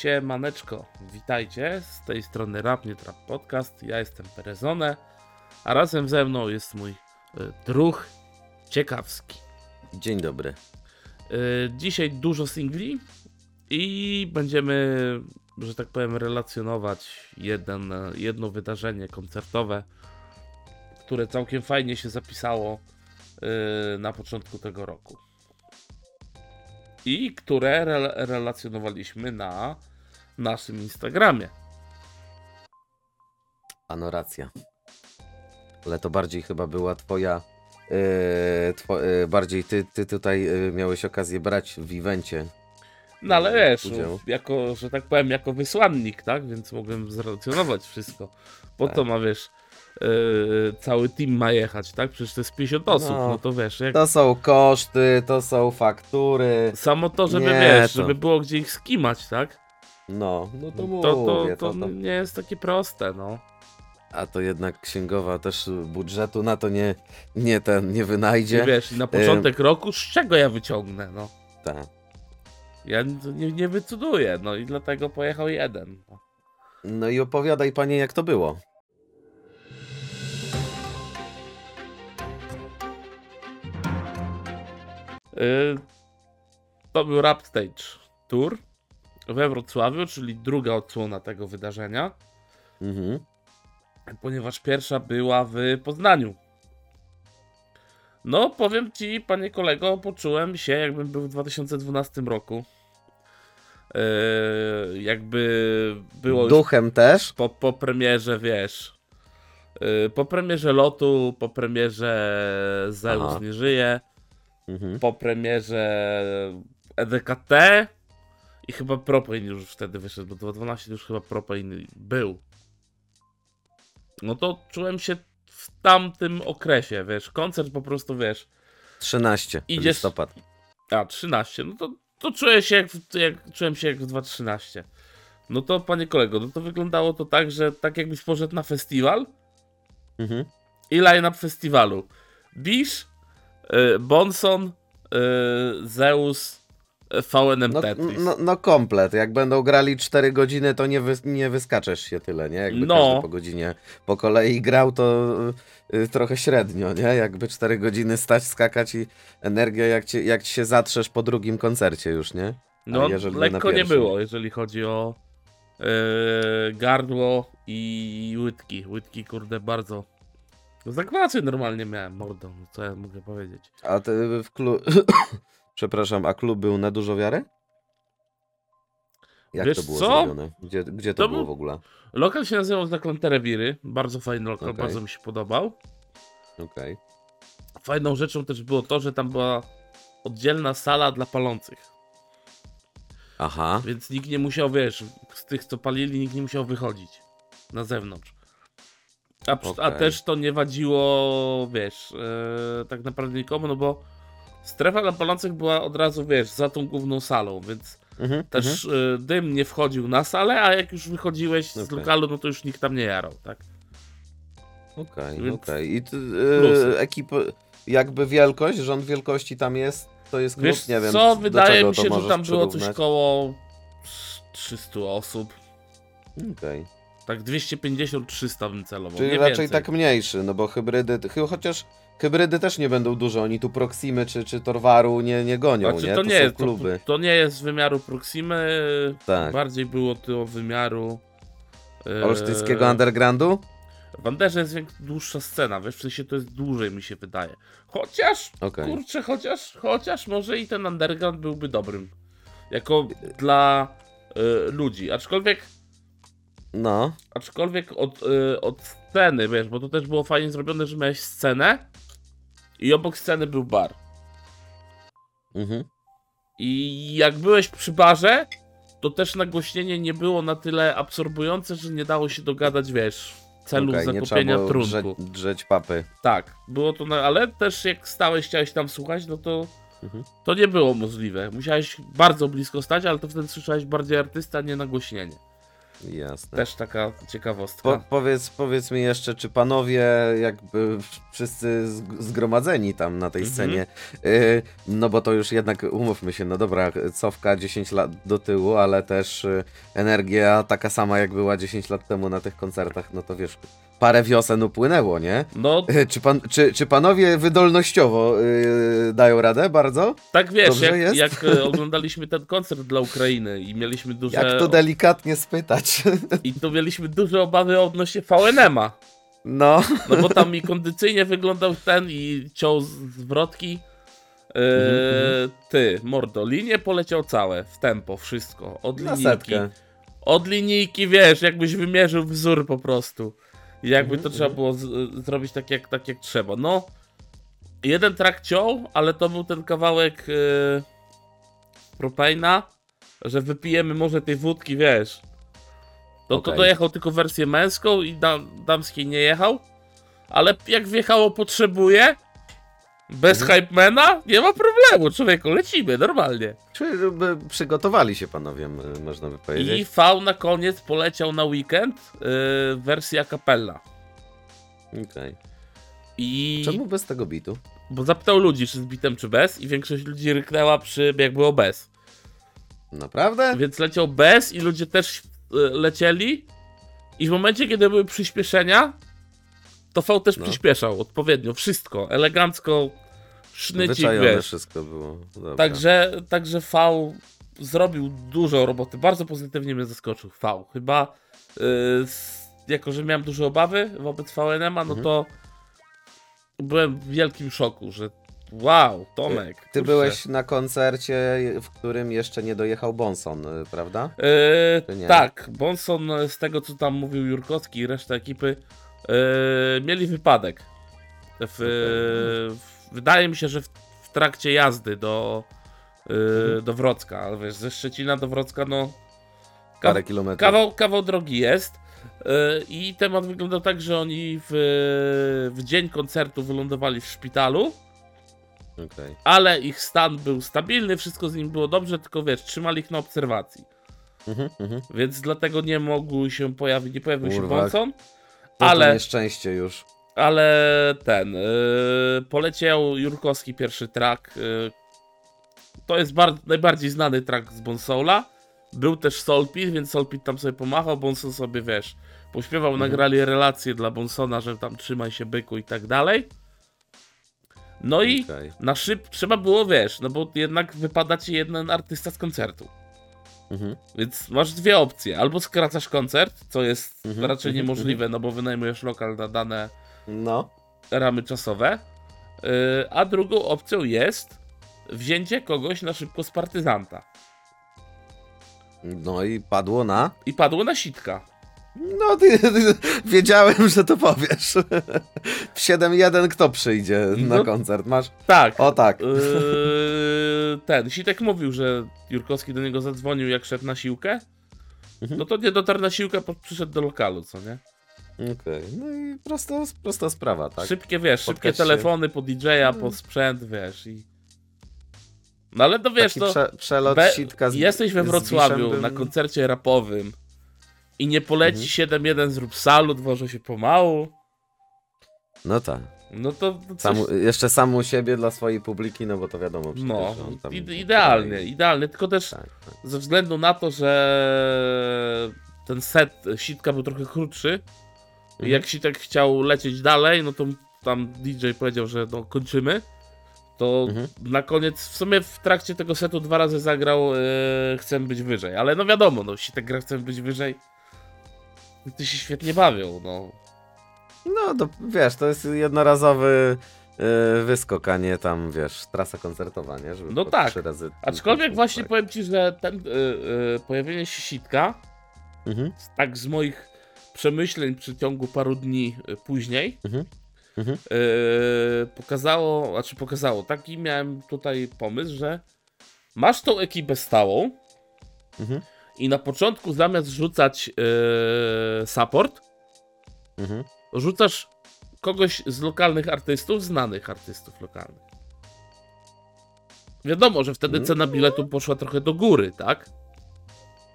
Siemaneczko, witajcie, z tej strony Rap Nie Trap Podcast, ja jestem Perezone, a razem ze mną jest mój y, druh ciekawski. Dzień dobry. Y, dzisiaj dużo singli i będziemy, że tak powiem, relacjonować jeden, jedno wydarzenie koncertowe, które całkiem fajnie się zapisało y, na początku tego roku. I które re relacjonowaliśmy na naszym Instagramie. Ano racja. Ale to bardziej chyba była twoja. Yy, two, yy, bardziej ty, ty tutaj yy, miałeś okazję brać w evencie. No ale Yy, wiesz, udział. jako, że tak powiem, jako wysłannik, tak? Więc mogłem zrelacjonować wszystko. Po Tak. to ma, wiesz, yy, cały team ma jechać, tak? Przecież to jest 50 osób, no, No. to wiesz, jak To są koszty, to są faktury. samo to, żeby Nie, wiesz, to- żeby było gdzie ich skimać, tak? No, no to mówię. to, To, to to, nie jest takie proste, no. A to jednak księgowa też budżetu na to nie, nie ten, nie I wynajdzie. wiesz, i na początek roku z czego ja wyciągnę, no? Tak. Ja nie, nie wycuduję, no i dlatego pojechał jeden. No. I opowiadaj panie, jak to było. Y, To był Rap Stage Tour we Wrocławiu, czyli druga odsłona tego wydarzenia, Mhm. ponieważ pierwsza była w Poznaniu. No, powiem ci, panie kolego, poczułem się, jakbym był w 2012 roku. Y, jakby było Duchem też. po, po premierze, wiesz. y, Po premierze lotu, po premierze Zeus Aha. nie żyje. Mhm. po premierze EDKT i chyba Propain już wtedy wyszedł, bo 2012 już chyba Propain był. No to czułem się w tamtym okresie, wiesz, koncert po prostu, wiesz, 13 Idziesz- listopad. a 13, no to, to czuję się jak, jak, czułem się jak w 2013. No to panie kolego, no to wyglądało to tak, że tak jakbyś poszedł na festiwal Mhm. i line-up festiwalu. Bisz, y, Bonson, y, Zeus, VNM No, Tetris. no, no komplet. Jak będą grali 4 godziny, to nie, wy, nie wyskaczesz się tyle, nie? Jakby No. każdy po godzinie po kolei grał, to y, y, trochę średnio, nie? Jakby 4 godziny stać, skakać i energia jak ci, jak ci się zatrzesz po drugim koncercie już, nie? No, lekko nie było, jeżeli chodzi o y, gardło i łydki. Łydki, kurde, bardzo. Zakwasy normalnie miałem, mordą, no co ja mogę powiedzieć. A ty w klub... Przepraszam, a klub był na dużo wiary? Jak Wiesz to było co? zrobione? Gdzie, gdzie to, To było był- w ogóle? Lokal się nazywał Zaklęte Rewiry, bardzo fajny lokal, Okej. bardzo mi się podobał. Okej. Fajną rzeczą też było to, że tam była oddzielna sala dla palących. Aha. Więc nikt nie musiał, wiesz, z tych co palili, nikt nie musiał wychodzić na zewnątrz. A, przy- a Okej. też to nie wadziło, wiesz, e, tak naprawdę nikomu, no bo strefa dla palących była od razu, wiesz, za tą główną salą, więc Mhm, też e, dym nie wchodził na salę, a jak już wychodziłeś z lokalu, no to już nikt tam nie jarał, tak? Okej, Więc okej. I ty, plusy. e, ekipy, jakby wielkość, rząd wielkości tam jest, to jest klub, Wiesz nie wiem, co, wydaje mi się, że tam było coś koło 300 osób. Okej. Tak 250-300 bym celował. Czyli nie raczej więcej. tak mniejszy, no bo hybrydy, chociaż hybrydy też nie będą duże, oni tu Proximy czy, czy Torwaru nie, nie gonią, Znaczy, nie? to, To, nie jest, to, kluby. to nie jest z wymiaru Proximy, Tak. bardziej było to wymiaru e, Olsztyńskiego undergroundu? W Anderze jest dłuższa scena, wiesz, w sensie to jest dłużej mi się wydaje. Chociaż, Okej. kurczę, chociaż, chociaż może i ten underground byłby dobrym. Jako dla e, ludzi, aczkolwiek No, aczkolwiek od, y, od sceny, wiesz, bo to też było fajnie zrobione, że miałeś scenę i obok sceny był bar. mhm. I jak byłeś przy barze, to też nagłośnienie nie było na tyle absorbujące, że nie dało się dogadać, wiesz, celu nie trzeba zakupienia było trunku. drzeć, drzeć papy. Tak, było to, na, ale też jak stałeś, chciałeś tam słuchać, no to Mhm. to nie było możliwe. Musiałeś bardzo blisko stać, ale to wtedy słyszałeś bardziej artysta, nie nagłośnienie. Jasne. Też taka ciekawostka. Po, powiedz, powiedz mi jeszcze, czy panowie jakby wszyscy zg- zgromadzeni tam na tej Mhm. scenie, y, no bo to już jednak umówmy się, no dobra, cofka 10 lat do tyłu, ale też y, energia taka sama jak była 10 lat temu na tych koncertach, no to wiesz, parę wiosen upłynęło, nie? No, Y, Czy, pan, czy, czy panowie wydolnościowo y, dają radę bardzo? tak wiesz, Dobrze jak, jest? jak e, oglądaliśmy ten koncert dla Ukrainy i mieliśmy duże... Jak to delikatnie spytać? I tu mieliśmy duże obawy odnośnie VNM-a. No. No bo tam i kondycyjnie wyglądał ten i ciął zwrotki. Yy, Mhm, ty, mordo, linie poleciał całe, w tempo, wszystko. Od linijki. Od linijki, wiesz, jakbyś wymierzył wzór po prostu. I jakby Mhm, to trzeba było z, zrobić tak jak, tak jak trzeba. No, jeden track ciął, ale to był ten kawałek yy, Propaina, że wypijemy może tej wódki, wiesz. To, to Okej. dojechał tylko wersję męską i da, damskiej nie jechał. Ale jak wjechało potrzebuje, bez Mhm. hypemana, nie ma problemu, człowieku, lecimy, normalnie. Czy by przygotowali się panowie, można by I powiedzieć? V na koniec poleciał na weekend yy, wersja kapella. Okej. I Czemu bez tego bitu? bo zapytał ludzi, czy z bitem, czy bez, i większość ludzi ryknęła przy, jak było bez. Naprawdę? Więc leciał bez i ludzie też y, lecieli. I w momencie, kiedy były przyspieszenia, to V też No. przyspieszał odpowiednio, wszystko, elegancko, Wyczajone wiesz. wszystko było. Dobra. Także, także V zrobił dużo roboty, bardzo pozytywnie mnie zaskoczył V. Chyba, y, s- jako że miałem duże obawy wobec VNM-a, no Mhm. to byłem w wielkim szoku, że wow, Tomek. Ty kurczę. byłeś na koncercie, w którym jeszcze nie dojechał Bonson, y, prawda? Yy, tak, Bonson z tego co tam mówił Jurkowski i reszta ekipy yy, mieli wypadek. W, w, wydaje mi się, że w, w trakcie jazdy do, yy, Mhm. do Wrocka, ale wiesz, ze Szczecina do Wrocka, no Parę kilometrów. kawał, kawał drogi jest. Yy, I temat wyglądał tak, że oni w, w dzień koncertu wylądowali w szpitalu, Okej. ale ich stan był stabilny, wszystko z nim było dobrze, tylko wiesz, trzymali ich na obserwacji. Mhm, mhm. Więc dlatego nie mógł się pojawić, nie pojawił się. Bonson, To Ale- nieszczęście już. ale ten, yy, poleciał Jurkowski pierwszy track, yy, to jest bar- najbardziej znany track z Bonsoula, był też Solpit, więc Solpit tam sobie pomachał, Bonson sobie, wiesz, pośpiewał, Mhm. nagrali relacje dla Bonsona, że tam trzymaj się byku i tak dalej. No i na szyb trzeba było, wiesz, no bo jednak wypada ci jeden artysta z koncertu. Mhm. Więc masz dwie opcje. Albo skracasz koncert, co jest Mhm, raczej mhm, niemożliwe, no bo wynajmujesz lokal na dane No. ramy czasowe. Yy, a drugą opcją jest wzięcie kogoś na szybko z partyzanta. No i padło na. I padło na sitka. No, ty, ty, wiedziałem, że to powiesz. W 7-1 kto przyjdzie na No. koncert? Masz. Tak. O tak. Yy, ten, Sitek mówił, że Jurkowski do niego zadzwonił jak szedł na siłkę. Mhm. No to nie dotarł na siłkę, przyszedł do lokalu, co nie? Okej. No i prosta, prosta sprawa, tak? Szybkie, wiesz, szybkie się. telefony po DJ-a, po sprzęt, wiesz i... No ale to wiesz, Taki to... prze, przelot Be- sitka z jesteś we Wrocławiu bym- na koncercie rapowym i nie poleci 7-1 zrób salut, może się pomału, No tak. no to, to coś... Samu, jeszcze sam u siebie dla swojej publiki, no bo to wiadomo przecież, No, tam ide- idealnie, tutaj- idealnie, tylko też Tak, tak. ze względu na to, że ten set sitka był trochę krótszy Mhm. jak sitek chciał lecieć dalej, no to tam DJ powiedział, że no kończymy, to Mhm. na koniec, w sumie w trakcie tego setu dwa razy zagrał e, Chcę być wyżej, ale no wiadomo, no sitek gra Chcę być wyżej, ty się świetnie bawią, no. No, to, wiesz, to jest jednorazowy yy, wyskok, a nie tam, wiesz, trasa koncertowa, nie? Żeby No tak. Trzy razy Aczkolwiek właśnie tak. powiem ci, że ten, y, y, pojawienie się sitka, Mhm. tak z moich przemyśleń przy ciągu paru dni y, później, Mhm. Mhm. y, pokazało, znaczy pokazało, taki miałem tutaj pomysł, że masz tą ekipę stałą Mhm. I na początku zamiast rzucać y, support, Mhm. rzucasz kogoś z lokalnych artystów, znanych artystów lokalnych. Wiadomo, że wtedy Mm. cena biletu poszła trochę do góry, tak?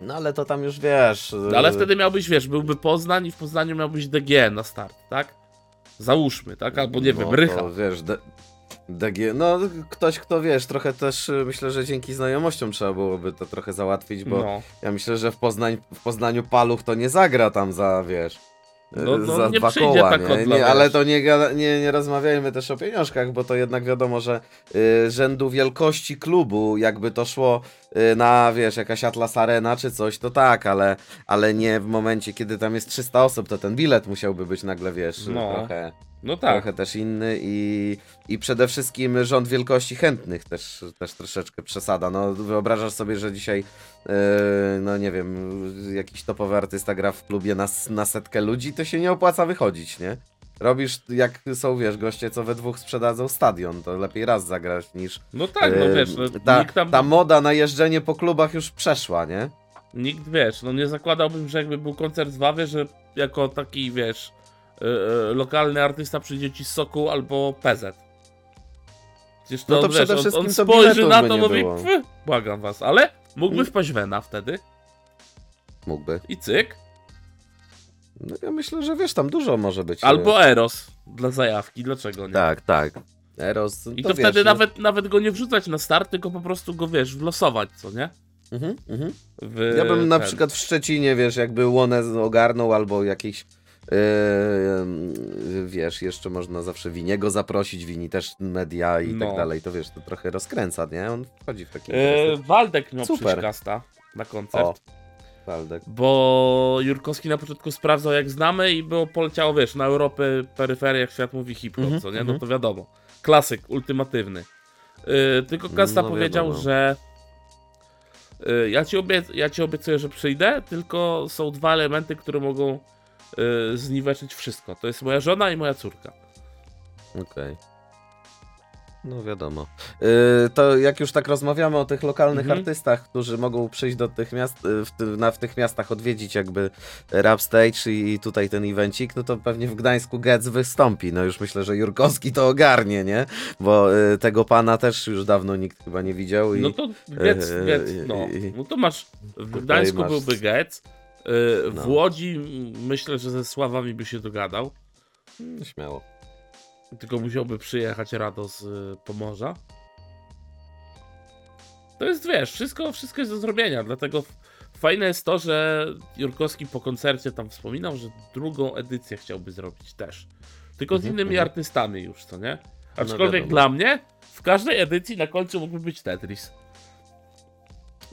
No ale to tam już wiesz. No, ale wtedy miałbyś, wiesz, byłby Poznań i w Poznaniu miałbyś DG na start, tak? Załóżmy, tak? Albo nie wiem, no, Rycha. To, wiesz, D- DG, no ktoś kto wiesz, trochę też y, myślę, że dzięki znajomościom trzeba byłoby to trochę załatwić, bo No. ja myślę, że w, Poznań, w Poznaniu Paluch to nie zagra tam za, wiesz, y, No, no, za nie dwa przyjdzie koła, tak nie? dla, nie, ale wiesz. to nie, gada- nie, nie rozmawiajmy też o pieniążkach, bo to jednak wiadomo, że y, rzędu wielkości klubu, jakby to szło na, wiesz, jakaś Atlas Arena czy coś, to tak, ale, ale nie w momencie, kiedy tam jest 300 osób, to ten bilet musiałby być nagle, wiesz, No. trochę No tak. trochę też inny i, i przede wszystkim rząd wielkości chętnych też, też troszeczkę przesada. No wyobrażasz sobie, że dzisiaj yy, no nie wiem, jakiś topowy artysta gra w klubie na, s- na setkę ludzi, to się nie opłaca wychodzić, nie? Robisz jak są, wiesz, goście, co we dwóch sprzedadzą stadion, to lepiej raz zagrać niż... No tak, no yy, wiesz, no, ta, nikt tam, ta moda na jeżdżenie po klubach już przeszła, nie? nikt, wiesz, no nie zakładałbym, że jakby był koncert w Wawie, że jako taki, wiesz, yy, lokalny artysta przyjdzie ci z Soku albo PZ. Przecież to, No to wiesz, przede on, wszystkim on to spojrzy na to, mówi, było. "Pf, błagam was, ale mógłby Mm. wpaść Wena wtedy Mógłby. i cyk, No ja myślę, że wiesz, tam dużo może być. albo Eros dla zajawki, dlaczego nie? Tak, tak. Eros, I to, to, wiesz, wtedy no- nawet, nawet go nie wrzucać na start, tylko po prostu go, wiesz, wlosować, co nie? Mhm, mhm. W Ja bym na ten. przykład w Szczecinie, wiesz, jakby Łonę ogarnął albo jakiś, yy, yy, wiesz, jeszcze można zawsze Winiego zaprosić, Wini też media i No. tak dalej, to wiesz, to trochę rozkręca, nie? On wchodzi w taki E, Waldek miał Super. na koncert. O, Waldek. Bo Jurkowski na początku sprawdzał jak znamy i było poleciało, wiesz, na Europę, peryferię, jak świat mówi hip-hop, Mhm, co nie? No mhm. to wiadomo. Klasyk, ultimatywny. Yy, tylko Kasta No powiedział, wiadomo. że yy, ja, ci obiec ja ci obiecuję, że przyjdę, tylko są dwa elementy, które mogą yy, zniweczyć wszystko. To jest moja żona i moja córka. Okej. No wiadomo. Yy, to jak już tak rozmawiamy o tych lokalnych Mhm. artystach, którzy mogą przyjść do tych miast, yy, w, ty, na, w tych miastach odwiedzić jakby Rap Stage i, i tutaj ten evencik, no to pewnie w Gdańsku Getz wystąpi. No już myślę, że Jurkowski to ogarnie, nie? Bo yy, tego pana też już dawno nikt chyba nie widział i No to Getz, Yy, Getz, yy, no. no to masz, w Gdańsku masz- byłby Getz, w No. Łodzi mm, myślę, że ze Sławami by się dogadał. Śmiało. Tylko musiałby przyjechać Rado z y, Pomorza. To jest, wiesz, wszystko, wszystko jest do zrobienia, dlatego fajne jest to, że Jurkowski po koncercie tam wspominał, że drugą edycję chciałby zrobić też. Tylko z Mhm, innymi mhm. artystami już, co nie? Aczkolwiek wiadomo. dla mnie w każdej edycji na końcu mógłby być Tetris.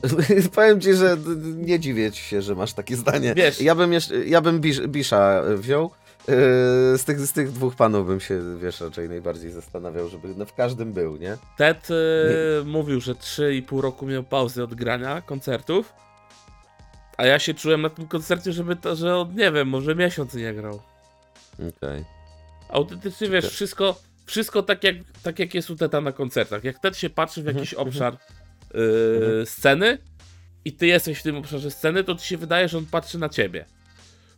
Powiem ci, że nie dziwię ci się, że masz takie zdanie. Wiesz- Ja bym, jeszcze, ja bym Bisz, Bisza wziął. Yy, z, tych, z tych dwóch panów bym się, wiesz, raczej najbardziej zastanawiał, żeby no, w każdym był, nie? Ted y, mówił, że 3,5 roku miał pauzy od grania koncertów. A ja się czułem na tym koncercie, żeby to, że on, nie wiem, może miesiąc nie grał. Okej. Autentycznie wiesz, wszystko, wszystko tak, jak, tak jak jest u Teta na koncertach. Jak Ted się patrzy w jakiś Mhm, obszar yy, sceny i ty jesteś w tym obszarze sceny, to ci się wydaje, że on patrzy na ciebie.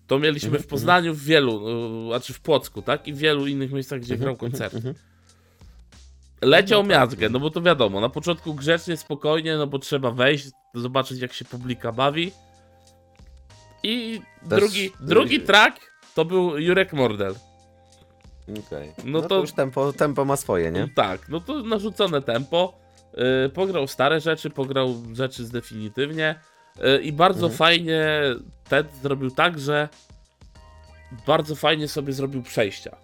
To mieliśmy Mhm, w Poznaniu, w wielu, yy, znaczy w Płocku, tak? I w wielu innych miejscach, gdzie grał koncerty. Mhm. Leciał No tak, miazgę, no bo to wiadomo, na początku grzecznie, spokojnie, no bo trzeba wejść, zobaczyć jak się publika bawi. I Też- drugi, drugi track to był Jurek Mordel. Okej. No No, to- to... już tempo, tempo ma swoje, nie? No tak, no to narzucone tempo. Yy, pograł stare rzeczy, pograł rzeczy z definitywnie. Yy, I bardzo Mhm. fajnie Ted zrobił tak, że bardzo fajnie sobie zrobił przejścia.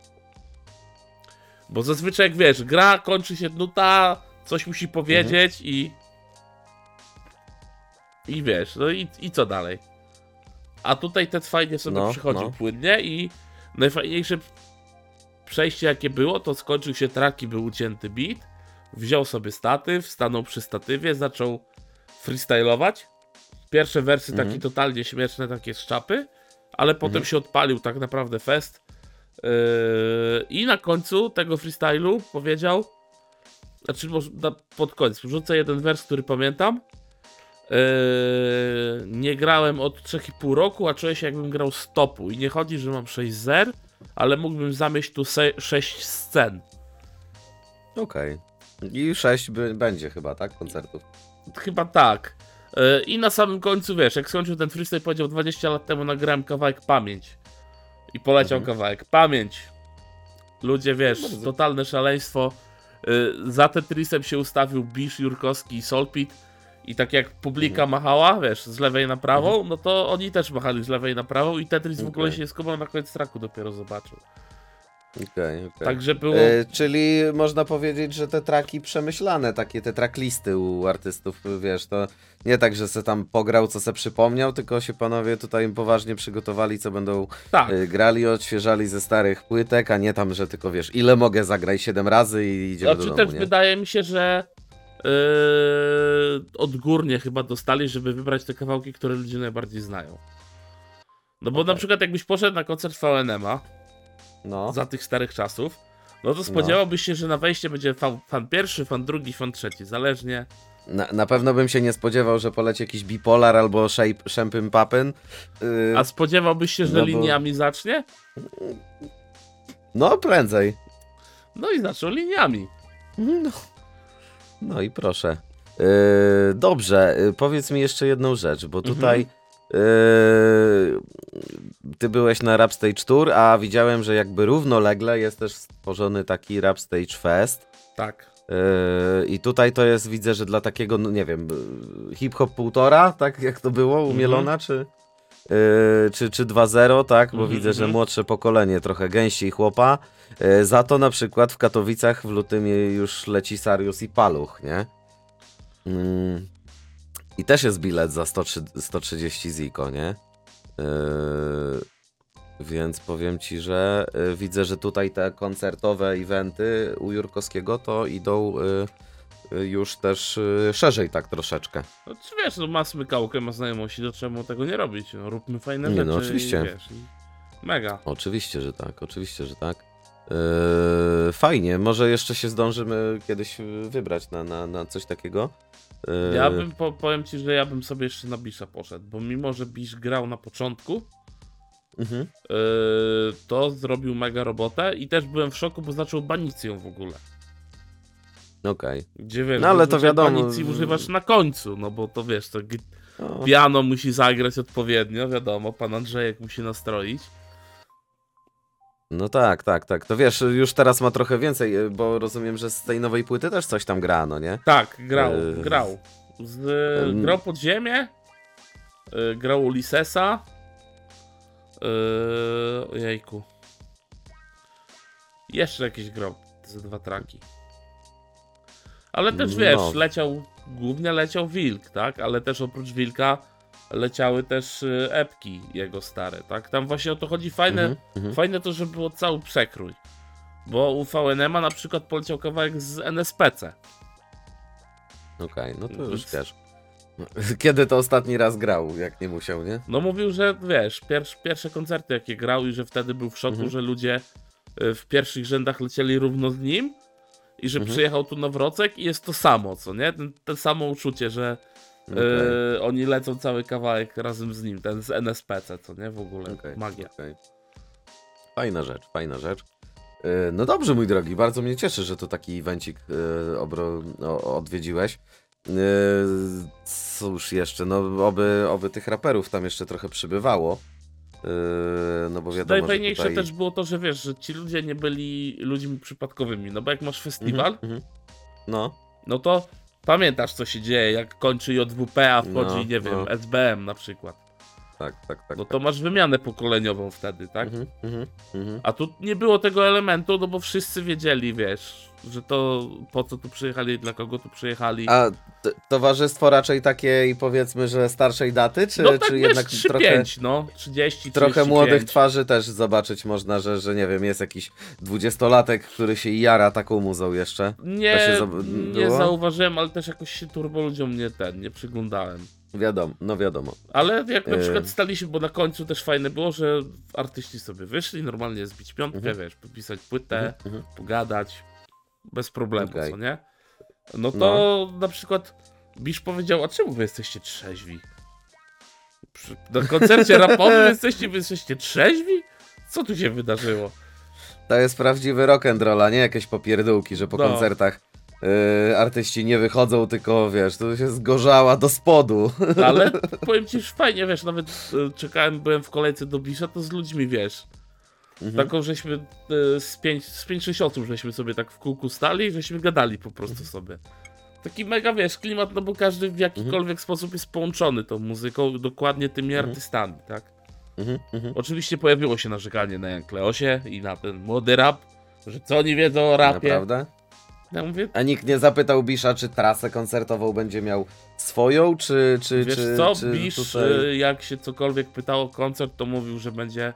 Bo zazwyczaj jak wiesz, gra kończy się nuta, coś musi powiedzieć i. I wiesz, no i, i co dalej? A tutaj Ted fajnie sobie No, przychodził no. płynnie i najfajniejsze przejście jakie było, to skończył się track i był ucięty beat. Wziął sobie statyw, stanął przy statywie, zaczął freestylować. Pierwsze wersy Mhm. takie totalnie śmieszne, takie z czapy, ale potem Mhm. się odpalił tak naprawdę fest. Yy, I na końcu tego freestylu powiedział, znaczy pod koniec, wrzucę jeden wers, który pamiętam. Yy, nie grałem od 3,5 roku, a czuję się jakbym grał z topu. I nie chodzi, że mam 6 zer, ale mógłbym zamieść tu 6 scen. Okej. I sześć by, będzie chyba, tak? Koncertów. Chyba tak. I na samym końcu, wiesz, jak skończył ten freestyle, powiedział 20 lat temu nagrałem kawałek Pamięć. I poleciał Mhm. kawałek Pamięć. Ludzie, wiesz, totalne szaleństwo. E, Za Tetrisem się ustawił Bisz, Jurkowski i Solpit. I tak jak publika Mhm. machała, wiesz, z lewej na prawą, no to oni też machali z lewej na prawą i Tetris w ogóle się nie skumał, na koniec traku dopiero zobaczył. Okej, okej. Także było... E, czyli można powiedzieć, że te traki przemyślane, takie te tracklisty u artystów, wiesz, to nie tak, że se tam pograł, co se przypomniał, tylko się panowie tutaj poważnie przygotowali, co będą tak, e, grali, odświeżali ze starych płytek, a nie tam, że tylko wiesz, ile mogę, zagraj 7 razy i idziemy Znaczy do też domu, nie? wydaje mi się, że yy, odgórnie chyba dostali, żeby wybrać te kawałki, które ludzie najbardziej znają. No bo na przykład jakbyś poszedł na koncert VNM-a No, za tych starych czasów, no to spodziewałbyś się, że na wejście będzie fan, fan pierwszy, fan drugi, fan trzeci, zależnie. na, na pewno bym się nie spodziewał, że poleci jakiś bipolar albo Shampin Papin. Yy, A spodziewałbyś się, że no bo- liniami zacznie? No, prędzej. No i zaczął liniami. No, no i proszę. Yy, dobrze, yy, powiedz mi jeszcze jedną rzecz, bo Mhm. tutaj yy, ty byłeś na Rap Stage Tour, a widziałem, że jakby równolegle jest też stworzony taki Rap Stage Fest. Tak. Yy, I tutaj to jest, widzę, że dla takiego, no nie wiem, yy, hip-hop półtora, tak jak to było Mhm. Mielona, czy, yy, czy, czy 2.0, tak? Bo Mhm, widzę, że mhm. młodsze pokolenie trochę gęściej chłopa. Yy, za to na przykład w Katowicach w lutym już leci Sarius i Paluch, nie? Mm. I też jest bilet za 103, 130 ziko, nie? Yy, więc powiem ci, że y, widzę, że tutaj te koncertowe eventy u Jurkowskiego to idą y, y, już też szerzej tak troszeczkę. No czy wiesz, no ma smykałkę, ma znajomości, to czemu tego nie robić? No róbmy fajne Nie, rzeczy. no oczywiście. I, wiesz, i mega. Oczywiście, że tak, oczywiście, że tak. Yy, fajnie, może jeszcze się zdążymy kiedyś wybrać na, na, na coś takiego. Yy, Ja bym, po, powiem ci, że ja bym sobie jeszcze na Bisha poszedł, bo mimo, że Bish grał na początku, mhm. yy, to zrobił mega robotę i też byłem w szoku, bo zaczął banicją w ogóle. Okej. Gdzie wiesz, No, ale to wiadomo, Banicji używasz na końcu, no bo to wiesz, to gi- O, piano musi zagrać odpowiednio, wiadomo, pan Andrzejek musi nastroić. No tak, tak, tak. To wiesz, już teraz ma trochę więcej, y, bo rozumiem, że z tej nowej płyty też coś tam gra, no nie? Tak, grał, Yy, grał. Z, em, grał pod ziemię, yy, grał Ulyssesa. Yy, ojejku. Jeszcze jakieś grał ze dwa traki. Ale też wiesz, No. leciał, głównie leciał Wilk, tak? Ale też oprócz Wilka leciały też y, epki jego stare, tak? Tam właśnie o to chodzi fajne, Mhm, mhm. fajne to, że było cały przekrój. Bo u VNM-a na przykład poleciał kawałek z NSPC. Okej, no to już wiesz. Kiedy to ostatni raz grał, jak nie musiał, nie? No mówił, że wiesz, pier pierwsze koncerty jakie grał i że wtedy był w szoku, Mhm. że ludzie y, w pierwszych rzędach lecieli równo z nim i że Mhm. przyjechał tu na Wrocek i jest to samo, co nie? Ten, ten samo uczucie, że Okej, y, oni lecą cały kawałek razem z nim, ten z NSPC, co nie? W ogóle okej, magia. okej. Fajna rzecz, fajna rzecz. Yy, No dobrze, mój drogi, bardzo mnie cieszy, że to taki evencik yy, obro, o, odwiedziłeś. Yy, Cóż jeszcze, no oby, oby tych raperów tam jeszcze trochę przybywało. Yy, No bo wiadomo, Najfajniejsze tutaj... też było to, że wiesz, że ci ludzie nie byli ludźmi przypadkowymi, no bo jak masz festiwal, Mhm, mhm. No, no to pamiętasz co się dzieje, jak kończy JWP, a wchodzi, No, nie wiem, no. SBM na przykład. tak, tak, tak. No to masz wymianę pokoleniową wtedy, tak? Mhm, mhm, mhm. A tu nie było tego elementu, no bo wszyscy wiedzieli, wiesz, że to po co tu przyjechali, dla kogo tu przyjechali. A t- towarzystwo raczej takiej powiedzmy, że starszej daty, czy, no tak czy wiesz, jednak 3, trochę, 5, no, 30, trochę 35. młodych twarzy też zobaczyć można, że, że nie wiem, jest jakiś dwudziestolatek, który się jara taką muzą jeszcze. Nie, nie zauważyłem, ale też jakoś się turbo ludziom nie ten, nie przyglądałem. Wiadomo, no wiadomo. Ale jak na Yy. przykład staliśmy, bo na końcu też fajne było, że artyści sobie wyszli, normalnie zbić piątkę, Mhm. wiesz, podpisać płytę, Mhm, mhm. pogadać, bez problemu, Okej. co nie? No to na przykład Bisz powiedział, a czemu wy jesteście trzeźwi? Przy, na koncercie rapowym jesteście, wy jesteście trzeźwi? Co tu się wydarzyło? To jest prawdziwy rock and roll, a nie jakieś popierdółki, że po No. koncertach yy, artyści nie wychodzą, tylko wiesz, to się zgorzała do spodu. Ale powiem ci, że fajnie, wiesz, nawet e, czekałem, byłem w kolejce do Bisza, to z ludźmi, wiesz, Mhm. taką żeśmy e, z 5 z pięć, sześć osób, żeśmy sobie tak w kółku stali i żeśmy gadali po prostu sobie. Taki mega, wiesz, klimat, no bo każdy w jakikolwiek sposób jest połączony tą muzyką, dokładnie tymi Mhm. artystami, tak? Mhm, mhm. Oczywiście pojawiło się narzekanie na Jan Kleosie i na ten młody rap, że co oni wiedzą o rapie. Naprawdę? Ja mówię, A nikt nie zapytał Bisza, czy trasę koncertową będzie miał swoją, czy, czy, wiesz czy, co, czy Bisz, tutaj... jak się cokolwiek pytało o koncert, to mówił, że będzie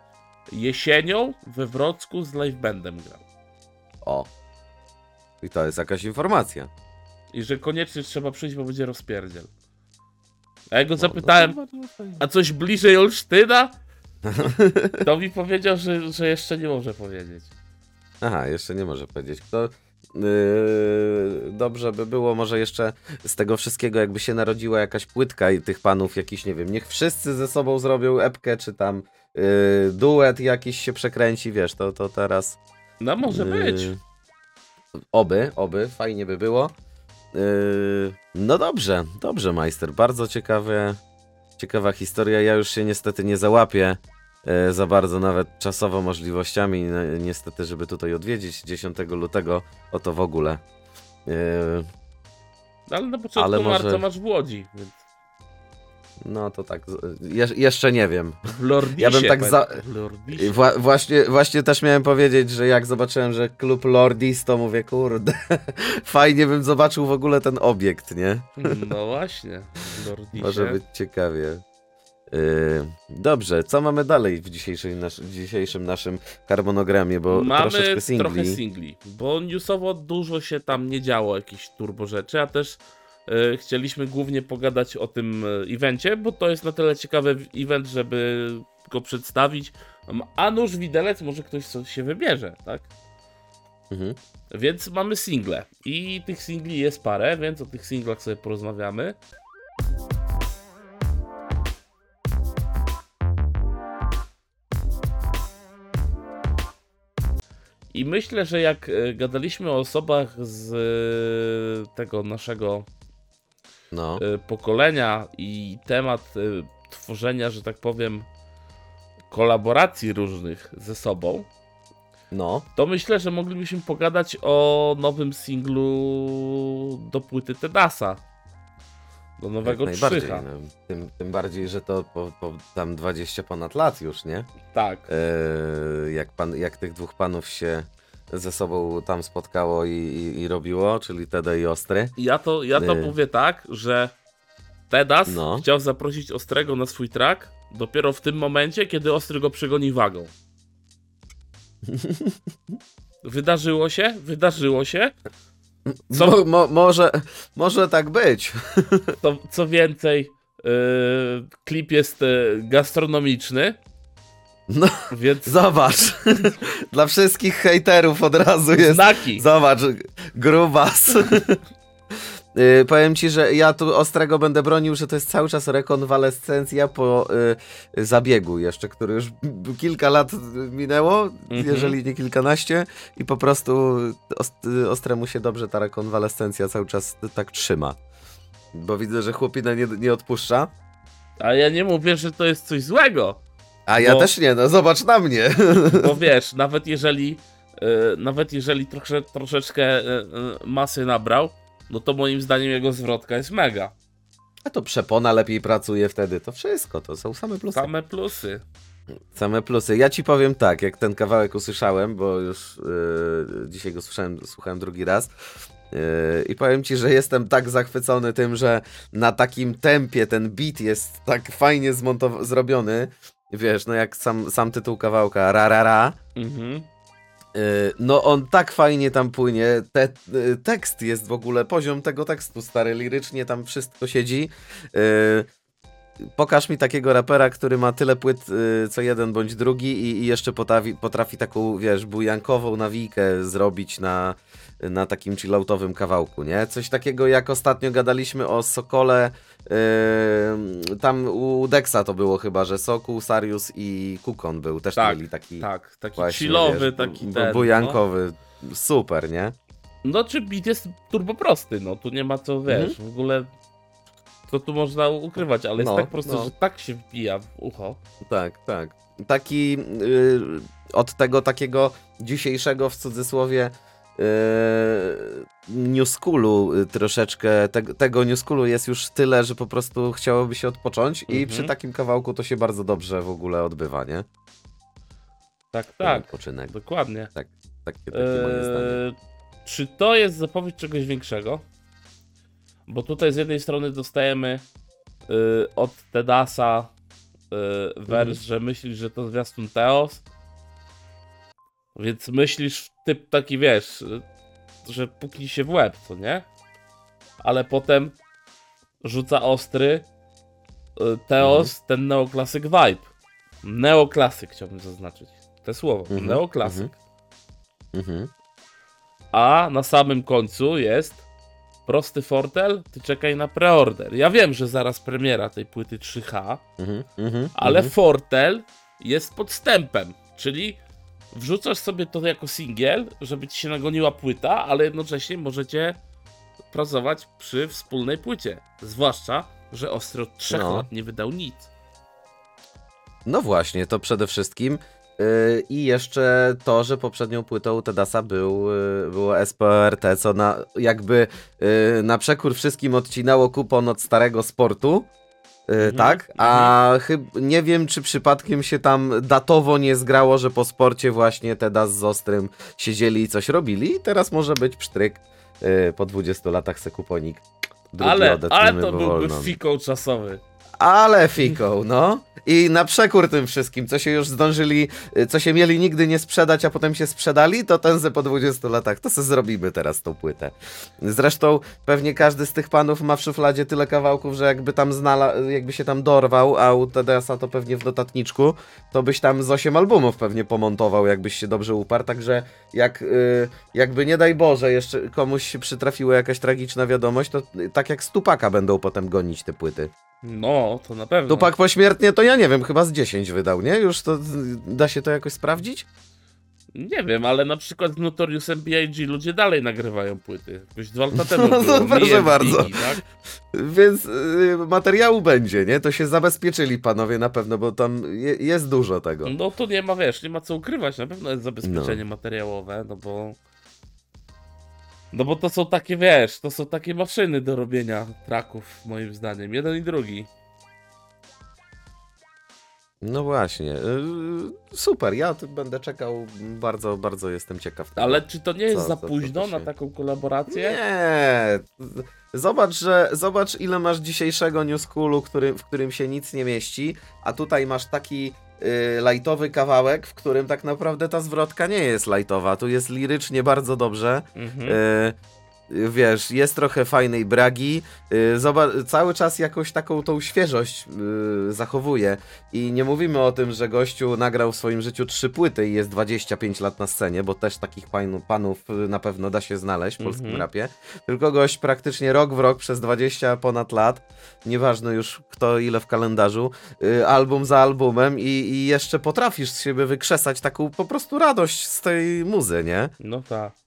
jesienią we Wrocku z live bandem grał. O. I to jest jakaś informacja. I że koniecznie trzeba przyjść, bo będzie rozpierdziel. A ja go No, zapytałem, no a coś bliżej Olsztyna? To mi powiedział, że, że jeszcze nie może powiedzieć. Aha, jeszcze nie może powiedzieć. To yy, dobrze by było może jeszcze z tego wszystkiego jakby się narodziła jakaś płytka i tych panów jakiś, nie wiem, niech wszyscy ze sobą zrobią epkę, czy tam yy, duet jakiś się przekręci, wiesz, to, to teraz... No może yy, być. Oby, oby, fajnie by było. Yy, no dobrze, dobrze, majster, bardzo ciekawe, ciekawa historia. Ja już się niestety nie załapię za bardzo nawet czasowo możliwościami, ni- niestety, żeby tutaj odwiedzić 10 lutego, o to w ogóle. Yy, Ale na początku ale może- marca masz w Łodzi, więc no to tak, je, jeszcze nie wiem. Lordisie. Ja bym tak za-. Wła- właśnie, właśnie też miałem powiedzieć, że jak zobaczyłem, że klub Lordis, to mówię, kurde, fajnie bym zobaczył w ogóle ten obiekt, nie? No właśnie, Lordisie. Może być ciekawie. Yy, dobrze, co mamy dalej w dzisiejszej nasz, dzisiejszym naszym harmonogramie, bo Mamy troszeczkę singli. trochę singli, bo newsowo dużo się tam nie działo, jakichś turbo rzeczy, a też chcieliśmy głównie pogadać o tym e, evencie, bo to jest na tyle ciekawy event, żeby go przedstawić. A nuż widelec, może ktoś coś się wybierze, tak? Mhm. Więc mamy single i tych singli jest parę, więc o tych singlach sobie porozmawiamy. I myślę, że jak e, gadaliśmy o osobach z e, tego naszego No, e, pokolenia i temat e, tworzenia, że tak powiem, kolaboracji różnych ze sobą, no, to myślę, że moglibyśmy pogadać o nowym singlu do płyty Tedasa. Do nowego. Trzycha. No, tym, tym bardziej, że to po, po tam 20 ponad lat już, nie? Tak. Yy, jak, pan, jak tych dwóch panów się ze sobą tam spotkało i, i, i robiło, czyli Teda i Ostry. Ja to, ja to Yy. mówię tak, że Tedas No. chciał zaprosić Ostrego na swój track dopiero w tym momencie, kiedy Ostry go przegoni wagą. Wydarzyło się, wydarzyło się. Co? Mo, mo, może, może tak być. To, co więcej, yy, klip jest yy, gastronomiczny, No, więc zobacz. Dla wszystkich hejterów od razu jest znaki. Zobacz, grubas. Yy, powiem ci, że ja tu ostrego będę bronił, że to jest cały czas rekonwalescencja po y, zabiegu jeszcze, który już kilka lat minęło, Mhm. jeżeli nie kilkanaście i po prostu ost, ostremu się dobrze ta rekonwalescencja cały czas tak trzyma. Bo widzę, że chłopina nie, nie odpuszcza. A ja nie mówię, że to jest coś złego. A ja Bo- też nie, no zobacz na mnie. Bo wiesz, nawet jeżeli e, nawet jeżeli trosze, troszeczkę e, e, masy nabrał, no to moim zdaniem jego zwrotka jest mega. A to przepona lepiej pracuje wtedy, to wszystko, to są same plusy. Same plusy. Same plusy. Ja ci powiem tak, jak ten kawałek usłyszałem, bo już yy, dzisiaj go słyszałem, słuchałem drugi raz. Yy, I powiem ci, że jestem tak zachwycony tym, że na takim tempie ten beat jest tak fajnie zrobiony. Wiesz, no jak sam, sam tytuł kawałka, ra ra ra. Mhm. Yy, no on tak fajnie tam płynie. Te, yy, tekst jest w ogóle, poziom tego tekstu stary, lirycznie tam wszystko siedzi. Yy, pokaż mi takiego rapera, który ma tyle płyt co jeden bądź drugi i, i jeszcze potrafi, potrafi taką, wiesz, bujankową nawijkę zrobić na, na takim chilloutowym kawałku, nie? Coś takiego jak ostatnio gadaliśmy o Sokole, yy, tam u Dexa to było chyba, że Sokół, Sarius i Kukon był, też Tak, mieli taki Tak, taki właśnie, chillowy, wiesz, taki ten. no. bujankowy, super, nie? No, czy beat jest turbo prosty, no tu nie ma co, wiesz, w ogóle co tu można ukrywać, ale jest No, tak prosty, no. że tak się wbija w ucho. Tak, tak. Taki y, od tego takiego dzisiejszego w cudzysłowie new schoolu y, troszeczkę, te, tego new schoolu jest już tyle, że po prostu chciałoby się odpocząć i Mhm. przy takim kawałku to się bardzo dobrze w ogóle odbywa, nie? Tak, tak, Odpoczynek. dokładnie. Takie, takie moje zdanie. Eee, czy to jest zapowiedź czegoś większego? Bo tutaj z jednej strony dostajemy y, od Tedasa y, wers, Mhm. że myślisz, że to zwiastun Teos. Więc myślisz typ taki, wiesz, że puknij się w łeb, co nie? Ale potem rzuca ostry y, Teos, Mhm. ten neoklasyk vibe. Neoklasyk chciałbym zaznaczyć. Te słowo. Mhm, Neoklasyk. Mhm. A na samym końcu jest prosty fortel, ty czekaj na preorder. Ja wiem, że zaraz premiera tej płyty 3H, Mhm. Mhm. ale mhm. fortel jest podstępem, czyli wrzucasz sobie to jako singiel, żeby ci się nagoniła płyta, ale jednocześnie możecie pracować przy wspólnej płycie. Zwłaszcza, że Ostry od 3 No. lat nie wydał nic. No właśnie, to przede wszystkim. Yy, I jeszcze to, że poprzednią płytą Tedasa był, yy, było SPRT, co na, jakby yy, na przekór wszystkim odcinało kupon od starego sportu. Yy, Mhm, tak, a chyb, nie wiem, czy przypadkiem się tam datowo nie zgrało, że po sporcie właśnie Tedas z Ostrym siedzieli i coś robili. I teraz może być psztryk yy, po 20 latach se kuponik. Drugi Ale, odetniemy, ale to byłby wolno. fikoł czasowy. Ale fiką, no. I na przekór tym wszystkim, co się już zdążyli, y, co się mieli nigdy nie sprzedać, a potem się sprzedali, to ten ze po 20 latach, to se zrobimy teraz tą płytę. Zresztą pewnie każdy z tych panów ma w szufladzie tyle kawałków, że jakby tam znala, jakby się tam dorwał, a u TDS-a to pewnie w notatniczku, to byś tam z 8 albumów pewnie pomontował, jakbyś się dobrze uparł, także jak, y, jakby nie daj Boże, jeszcze komuś przytrafiła jakaś tragiczna wiadomość, to y, tak jak Stupaka będą potem gonić te płyty. No, to na pewno. Tupak pośmiertnie to ja nie wiem, chyba z 10 wydał, nie? Już to da się to jakoś sprawdzić? Nie wiem, ale na przykład z Notoriusem B.I.G. ludzie dalej nagrywają płyty. Jakoś dwa lata temu No, było. proszę bardzo. Tak? Więc y, materiału będzie, nie? To się zabezpieczyli panowie na pewno, bo tam je, jest dużo tego. No to nie ma, wiesz, nie ma co ukrywać. Na pewno jest zabezpieczenie No. materiałowe, no bo... No bo to są takie, wiesz, to są takie maszyny do robienia traków, moim zdaniem. Jeden i drugi. No właśnie. y, Super, ja tu będę czekał. Bardzo, bardzo jestem ciekaw. tego. Ale czy to nie jest Co- za późno się- na taką kolaborację? Nie. Zobacz, że zobacz ile masz dzisiejszego New Schoolu, który, w którym się nic nie mieści, a tutaj masz taki y, lightowy kawałek, w którym tak naprawdę ta zwrotka nie jest lightowa. Tu jest lirycznie bardzo dobrze. Mhm. Wiesz, jest trochę fajnej bragi. Y, zobacz, cały czas jakąś taką tą świeżość y, zachowuje. I nie mówimy o tym, że gościu nagrał w swoim życiu trzy płyty i jest 25 lat na scenie, bo też takich panu, panów na pewno da się znaleźć w polskim Mhm. rapie. Tylko gość praktycznie rok w rok przez 20 ponad lat, nieważne już kto ile w kalendarzu, y, album za albumem i, i jeszcze potrafisz z siebie wykrzesać taką po prostu radość z tej muzy, nie? No tak.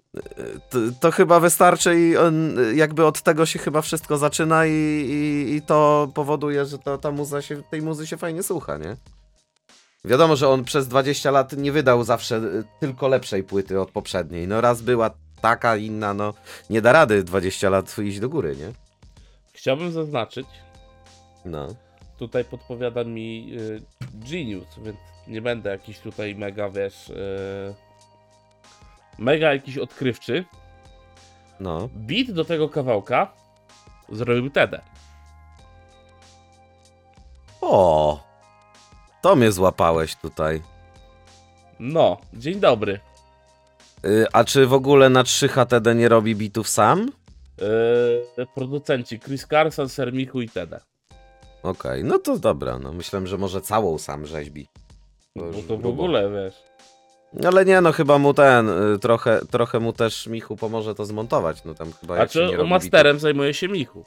To, to chyba wystarczy i on, jakby od tego się chyba wszystko zaczyna i, i, i to powoduje, że ta, ta muza się, tej muzy się fajnie słucha, nie? Wiadomo, że on przez 20 lat nie wydał zawsze y, tylko lepszej płyty od poprzedniej. No raz była taka, inna, no nie da rady 20 lat iść do góry, nie? Chciałbym zaznaczyć, No. tutaj podpowiada mi y, Genius, więc nie będę jakiś tutaj mega, wiesz, y, mega jakiś odkrywczy. No. Beat do tego kawałka zrobił Tede. O! To mnie złapałeś tutaj. No, dzień dobry. Y, a czy w ogóle na 3HTD nie robi bitów sam? Yy, producenci Chris Carson, Sermichu i Tede. Okej, no to dobra, no myślałem, że może całą sam rzeźbi. To Bo już to w ogóle, wiesz. Ale nie, no chyba mu ten, y, trochę, trochę mu też Michu pomoże to zmontować, no tam chyba A jak się nie czy robi masterem zajmuje się Michu?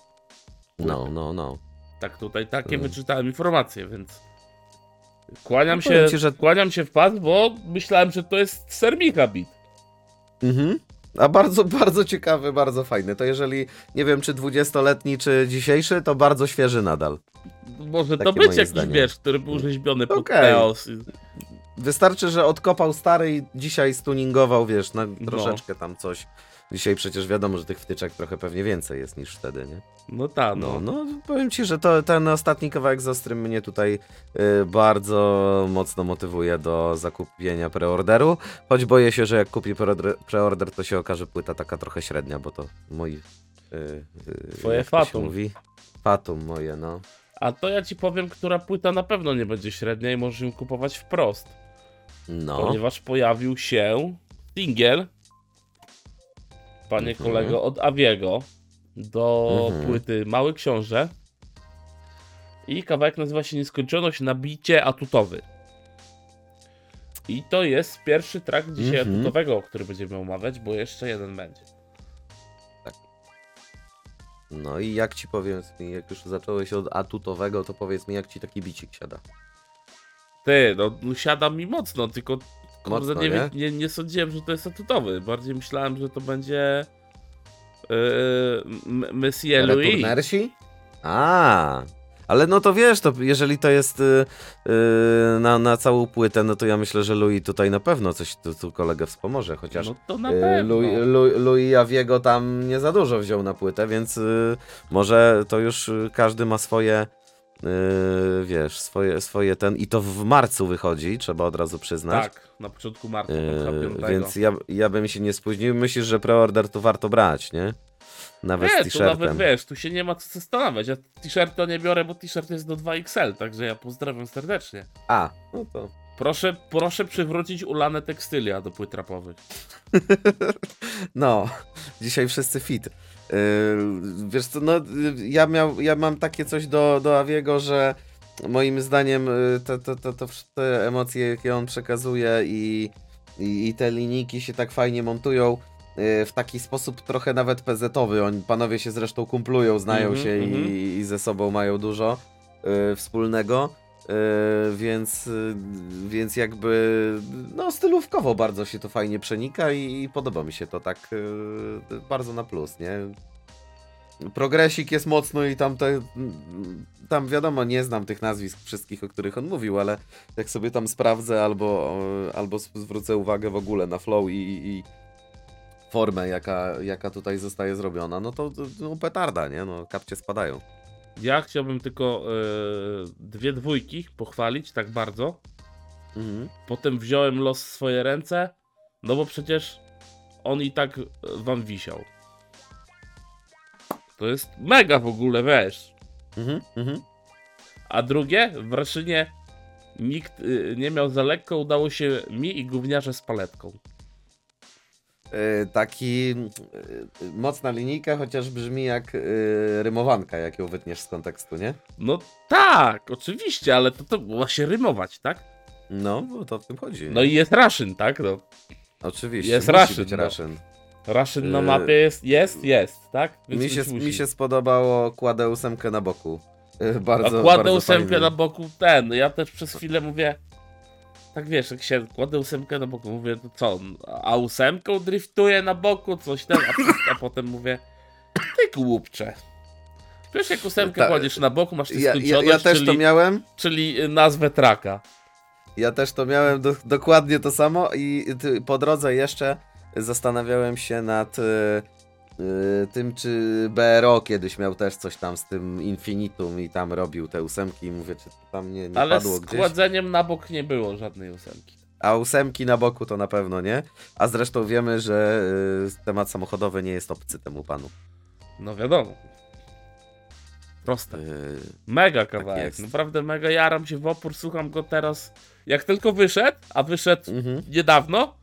No, no, no. Tak tutaj, takie Mm. wyczytałem informacje, więc kłaniam No powiem się, ci, że- kłaniam się w pas, bo myślałem, że to jest Sermika beat. Mhm. A bardzo, bardzo ciekawy, bardzo fajny. To jeżeli, nie wiem, czy 20-letni, czy dzisiejszy, to bardzo świeży nadal. Może to Takie być moje jakiś, zdanie. wiesz, który był rzeźbiony pod Okej. Teos. Wystarczy, że odkopał stary i dzisiaj stuningował, wiesz, na No. troszeczkę tam coś. Dzisiaj przecież wiadomo, że tych wtyczek trochę pewnie więcej jest niż wtedy, nie? No tak, No, no. no powiem ci, że to, ten ostatni kawałek z Ostrym mnie tutaj y, bardzo mocno motywuje do zakupienia preorderu, choć boję się, że jak kupi preorder, preorder to się okaże płyta taka trochę średnia, bo to moi... Y, y, Twoje fatum. Mówi? Fatum moje, no. A to ja ci powiem, która płyta na pewno nie będzie średnia i możesz ją kupować wprost. No. Ponieważ pojawił się singiel, panie Mhm. kolego, od Aviego do Mhm. płyty Mały Książę. I kawałek nazywa się Nieskończoność na bicie atutowy. I to jest pierwszy track dzisiaj Mhm. atutowego, o którym będziemy omawiać, bo jeszcze jeden będzie. No i jak ci powiem, mi, jak już zacząłeś od atutowego, to powiedz mi, jak ci taki bicik siada. Ty, no, no siada mi mocno, tylko Mocno, nie, nie? nie, nie sądziłem, że to jest atutowy. Bardziej myślałem, że to będzie yy, Monsieur Louis. Returnersi? A, ale no to wiesz, to jeżeli to jest y, y, na, na całą płytę, no to ja myślę, że Louis tutaj na pewno coś tu, tu kolegę wspomoże, chociaż No to na y, pewno. Louis, Louis, Louis Javiego tam nie za dużo wziął na płytę, więc y, może to już każdy ma swoje, y, wiesz, swoje, swoje ten, i to w marcu wychodzi, trzeba od razu przyznać. Tak, na początku marca, Yy, więc ja, ja bym się nie spóźnił. Myślisz, że preorder tu warto brać, nie? Nawet nie, z tu nawet t-shirtem. wiesz, tu się nie ma co zastanawiać. Ja t-shirta nie biorę, bo t-shirt jest do 2XL, także ja pozdrawiam serdecznie. A, no to. Proszę, proszę przywrócić ulane tekstylia do płyt rapowych. No, dzisiaj wszyscy fit. Yy, wiesz co, no ja, miał, ja mam takie coś do, do Aviego, że moim zdaniem yy, to, to, to, to te emocje, jakie on przekazuje i, i, i te linijki się tak fajnie montują w taki sposób trochę nawet PZ-owy. Oni, panowie się zresztą kumplują, znają Mhm, się mhm. i, i ze sobą mają dużo yy, wspólnego. Yy, więc, yy, więc jakby no stylówkowo bardzo się to fajnie przenika i, i podoba mi się to tak bardzo na plus, nie? Progresik jest mocno i tam te, tam wiadomo, nie znam tych nazwisk wszystkich, o których on mówił, ale jak sobie tam sprawdzę albo, albo zwrócę uwagę w ogóle na flow i, i formę, jaka, jaka tutaj zostaje zrobiona, no to no, petarda, nie? No, kapcie spadają. Ja chciałbym tylko yy, dwie dwójki pochwalić tak bardzo. Mhm. Potem wziąłem los w swoje ręce, no bo przecież on i tak e, wam wisiał. To jest mega w ogóle, wiesz. Mhm. Mhm. A drugie, w Raszynie nikt y, nie miał za lekko, udało się mi i gówniarze z paletką. Y, taki y, y, mocna linijka, chociaż brzmi jak rymowanka, jak ją wytniesz z kontekstu, nie? No tak, oczywiście, ale to, to ma się rymować, tak? No, bo to w tym chodzi. No i jest Raszyn, tak? No. Oczywiście, jest Russian, no. Russian. Raszyn na mapie jest, jest, jest, tak? Więc Mi się, musi. mi się spodobało, kładę ósemkę na boku. Bardzo, A kładę bardzo ósemkę fajny. na boku ten. Ja też przez chwilę mówię. Tak wiesz, jak się kładę ósemkę na boku, mówię, to co? A ósemką driftuje na boku, coś tam, a, a potem mówię, ty głupcze. Wiesz, jak ósemkę Ta- kładziesz na boku, masz Ja, ja, nieskończoność, ja też czyli, to miałem. czyli y, nazwę traka. Ja też to miałem do, dokładnie to samo i ty, po drodze jeszcze zastanawiałem się nad y, tym, czy BRO kiedyś miał też coś tam z tym Infinitum i tam robił te ósemki i mówię, czy to tam nie, nie Ale padło z gdzieś. kładzeniem na bok nie było żadnej ósemki. A ósemki na boku to na pewno nie. A zresztą wiemy, że y, temat samochodowy nie jest obcy temu panu. No wiadomo. Proste. Y, Mega kawałek, jest. naprawdę mega jaram się w opór, słucham go teraz. Jak tylko wyszedł, a wyszedł mhm. niedawno,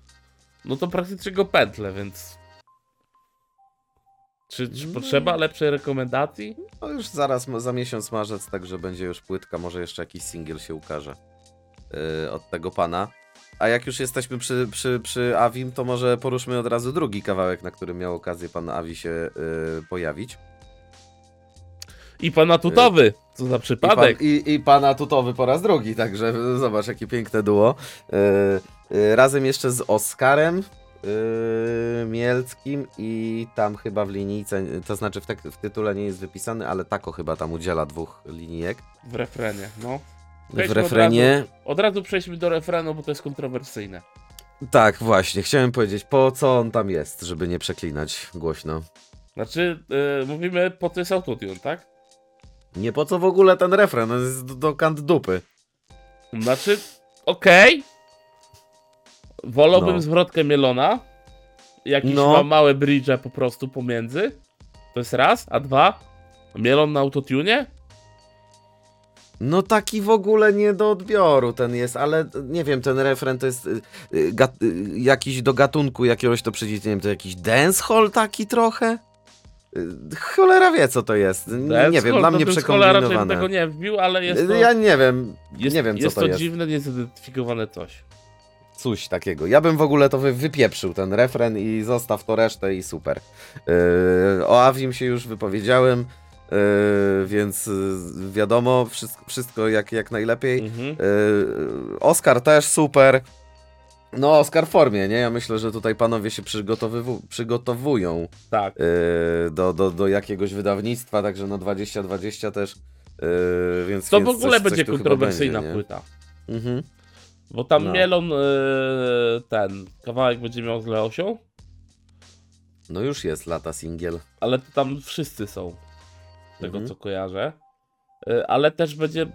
no to praktycznie go pętlę, więc. Czy, czy No. potrzeba lepszej rekomendacji? No już zaraz, za miesiąc marzec, także będzie już płytka, może jeszcze jakiś singiel się ukaże y, od tego pana. A jak już jesteśmy przy, przy, przy Avim, to może poruszmy od razu drugi kawałek, na którym miał okazję pan Avi się y, pojawić. I pan Atutowy, co za I, pan, przypadek. i, I pana Tutowy po raz drugi, także zobacz, jakie piękne duo. Y, y, razem jeszcze z Oskarem. Yy, Mielskim i tam chyba w linijce, to znaczy w, tek- w tytule nie jest wypisany, ale Tako chyba tam udziela dwóch linijek. W refrenie, no. W refrenie. Od razu przejdźmy do refrenu, bo to jest kontrowersyjne. Tak, właśnie, chciałem powiedzieć, po co on tam jest, żeby nie przeklinać głośno. Znaczy, yy, mówimy po co jest autotune, tak? Nie po co w ogóle ten refren, on jest do, do kant dupy. Znaczy, okej. Wolałbym No. zwrotkę Mielona. Jakiś No. ma małe bridge po prostu pomiędzy. To jest raz, a dwa. Mielon na autotune? No taki w ogóle nie do odbioru ten jest, ale nie wiem, ten refren to jest y, y, gat, y, jakiś do gatunku jakiegoś to przecież, nie wiem, to jakiś dancehall taki trochę? Y, Cholera wie co to jest, N- nie wiem, dla mnie przekombinowane. tego nie wbił, ale jest to, Ja nie wiem, jest, nie wiem co jest to to jest. dziwne, niezidentyfikowane coś. Coś takiego. Ja bym w ogóle to wy, wypieprzył ten refren i zostaw to resztę i super. Yy, o Avim się już wypowiedziałem, yy, więc yy, wiadomo, wszystko, wszystko jak, jak najlepiej. Mhm. Yy, Oscar też super. No, Oscar w formie, nie? Ja myślę, że tutaj panowie się przygotowywu- przygotowują Tak. yy, do, do, do jakiegoś wydawnictwa, także no 2020 też. Yy, więc, To w więc ogóle coś, będzie coś tu chyba kontrowersyjna będzie, nie? płyta. Mhm. Bo tam No. Mielon, yy, ten kawałek będzie miał z Leosią, No już jest lata singiel. ale to tam wszyscy są. z Tego Mhm. co kojarzę. Yy, ale też będzie,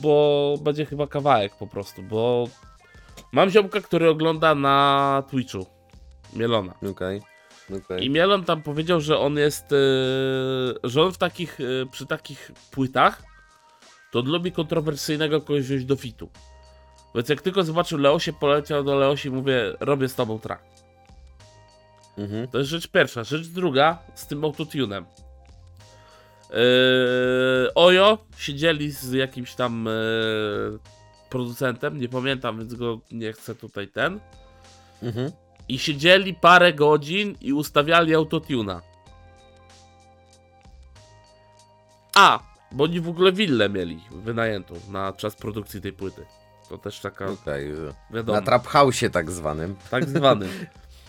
bo będzie chyba kawałek po prostu, bo mam ziomka, który ogląda na Twitchu Mielona. Okej. okej. I Mielon tam powiedział, że on jest, yy, że on w takich, yy, przy takich płytach to on lubi kontrowersyjnego kogoś wziąć do fitu. Więc jak tylko zobaczył Leosie, poleciał do Leosi i mówię, robię z tobą track. Mhm. To jest rzecz pierwsza. Rzecz druga z tym autotunem. Yy, Ojo siedzieli z jakimś tam yy, producentem, nie pamiętam, więc go nie chcę tutaj ten. Mhm. I siedzieli parę godzin i ustawiali autotuna. A, bo oni w ogóle willę mieli wynajętą na czas produkcji tej płyty. To też taka, Okej. wiadomo, Na trap house'ie tak zwanym. tak zwanym.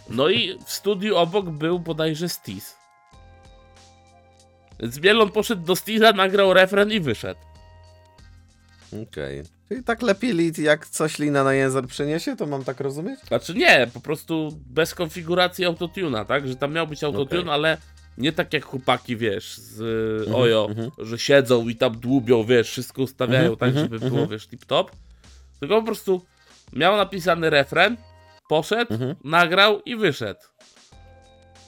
No i w studiu obok był bodajże Stiz. Więc Bielon poszedł do Stiza, nagrał refren i wyszedł. Okej. Czyli tak lepili, jak coś lina na język przyniesie, to mam tak rozumieć? Znaczy nie, po prostu bez konfiguracji autotuna, tak? Że tam miał być autotune, Okej. ale nie tak jak chłopaki, wiesz, z Mhm, Ojo, mhm. że siedzą i tam dłubią, wiesz, wszystko ustawiają Mhm, tak, mhm, żeby było, mhm. wiesz, tip-top. Tylko po prostu miał napisany refren, poszedł, Mhm. nagrał i wyszedł.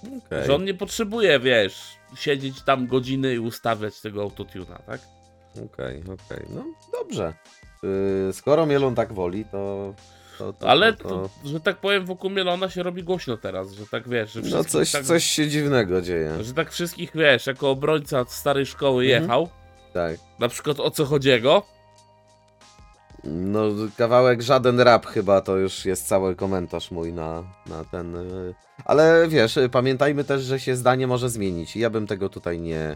Okej. Że on nie potrzebuje, wiesz, siedzieć tam godziny i ustawiać tego autotuna, tak? Okej, okej. No dobrze. Yy, skoro Mielon tak woli, to. to, to Ale, to, to, że tak powiem, wokół Mielona się robi głośno teraz, że tak wiesz, że No coś, tak, coś się dziwnego dzieje. Że tak wszystkich, wiesz, jako obrońca starej szkoły Mhm. jechał, Tak. na przykład o co chodziego, No, kawałek żaden rap chyba to już jest cały komentarz mój na, na ten. yy. Ale wiesz, yy, pamiętajmy też, że się zdanie może zmienić. I ja bym tego tutaj nie.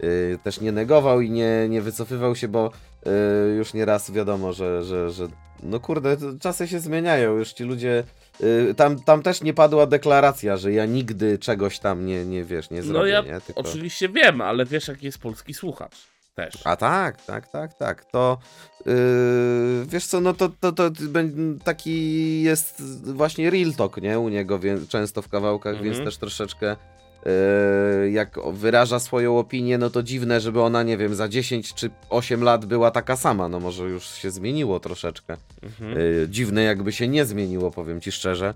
yy, też nie negował i nie, nie wycofywał się, bo yy, już nieraz wiadomo, że, że, że. No kurde, to czasy się zmieniają. Już ci ludzie. tam, tam też nie padła deklaracja, że ja nigdy czegoś tam nie, nie wiesz, nie zrobię. no ja nie? Tylko... oczywiście wiem, ale wiesz jaki jest polski słuchacz też. A tak, tak, tak, tak. To yy, wiesz co, no to, to, to taki jest właśnie real talk, nie? U niego wie, często w kawałkach, Mhm. więc też troszeczkę yy, jak wyraża swoją opinię, no to dziwne, żeby ona, nie wiem, za 10 czy 8 lat była taka sama. No może już się zmieniło troszeczkę. Mhm. Yy, dziwne jakby się nie zmieniło, powiem ci szczerze.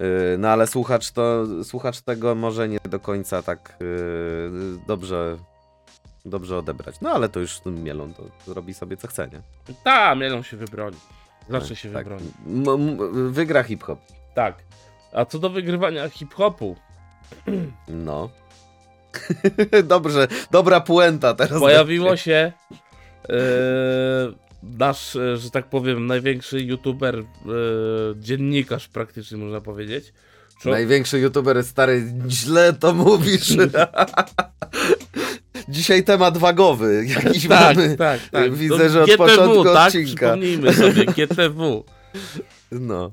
Yy, no ale słuchacz to, słuchacz tego może nie do końca tak dobrze, dobrze odebrać. No ale to już Mielon to robi sobie co chce, nie? Ta, Mielon się wybroni. Zawsze Tak, się tak. wybroni. M- m- wygra hip-hop. Tak. A co do wygrywania hip-hopu, No. Dobrze, dobra puenta teraz. pojawiło się e, nasz, e, że tak powiem, największy youtuber, e, dziennikarz praktycznie można powiedzieć. Największy youtuber stary, źle to mówisz. Dzisiaj temat wagowy. Jakiś tak, mamy. tak, tak. Widzę, że od początku tak? odcinka. Przypomnijmy sobie, GTW. No.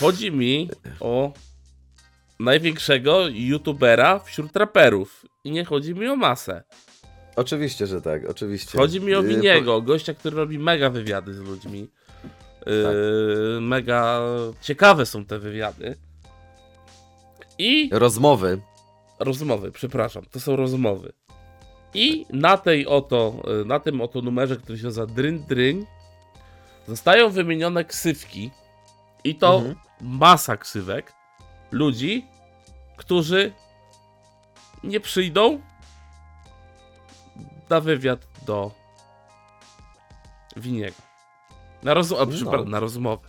Chodzi mi o największego youtubera wśród raperów. I nie chodzi mi o masę. Oczywiście, że tak, oczywiście. Chodzi mi o Y, Winiego, gościa, który robi mega wywiady z ludźmi. Yy, Mega ciekawe są te wywiady. I Rozmowy. rozmowy, przepraszam, to są rozmowy. I na tej oto, y, na tym oto numerze, który się nazywa Dryn Dryn, zostają wymienione ksywki. I to Mhm. masa ksywek ludzi, którzy nie przyjdą na wywiad do Winiego. Na, roz... No. na rozmowę.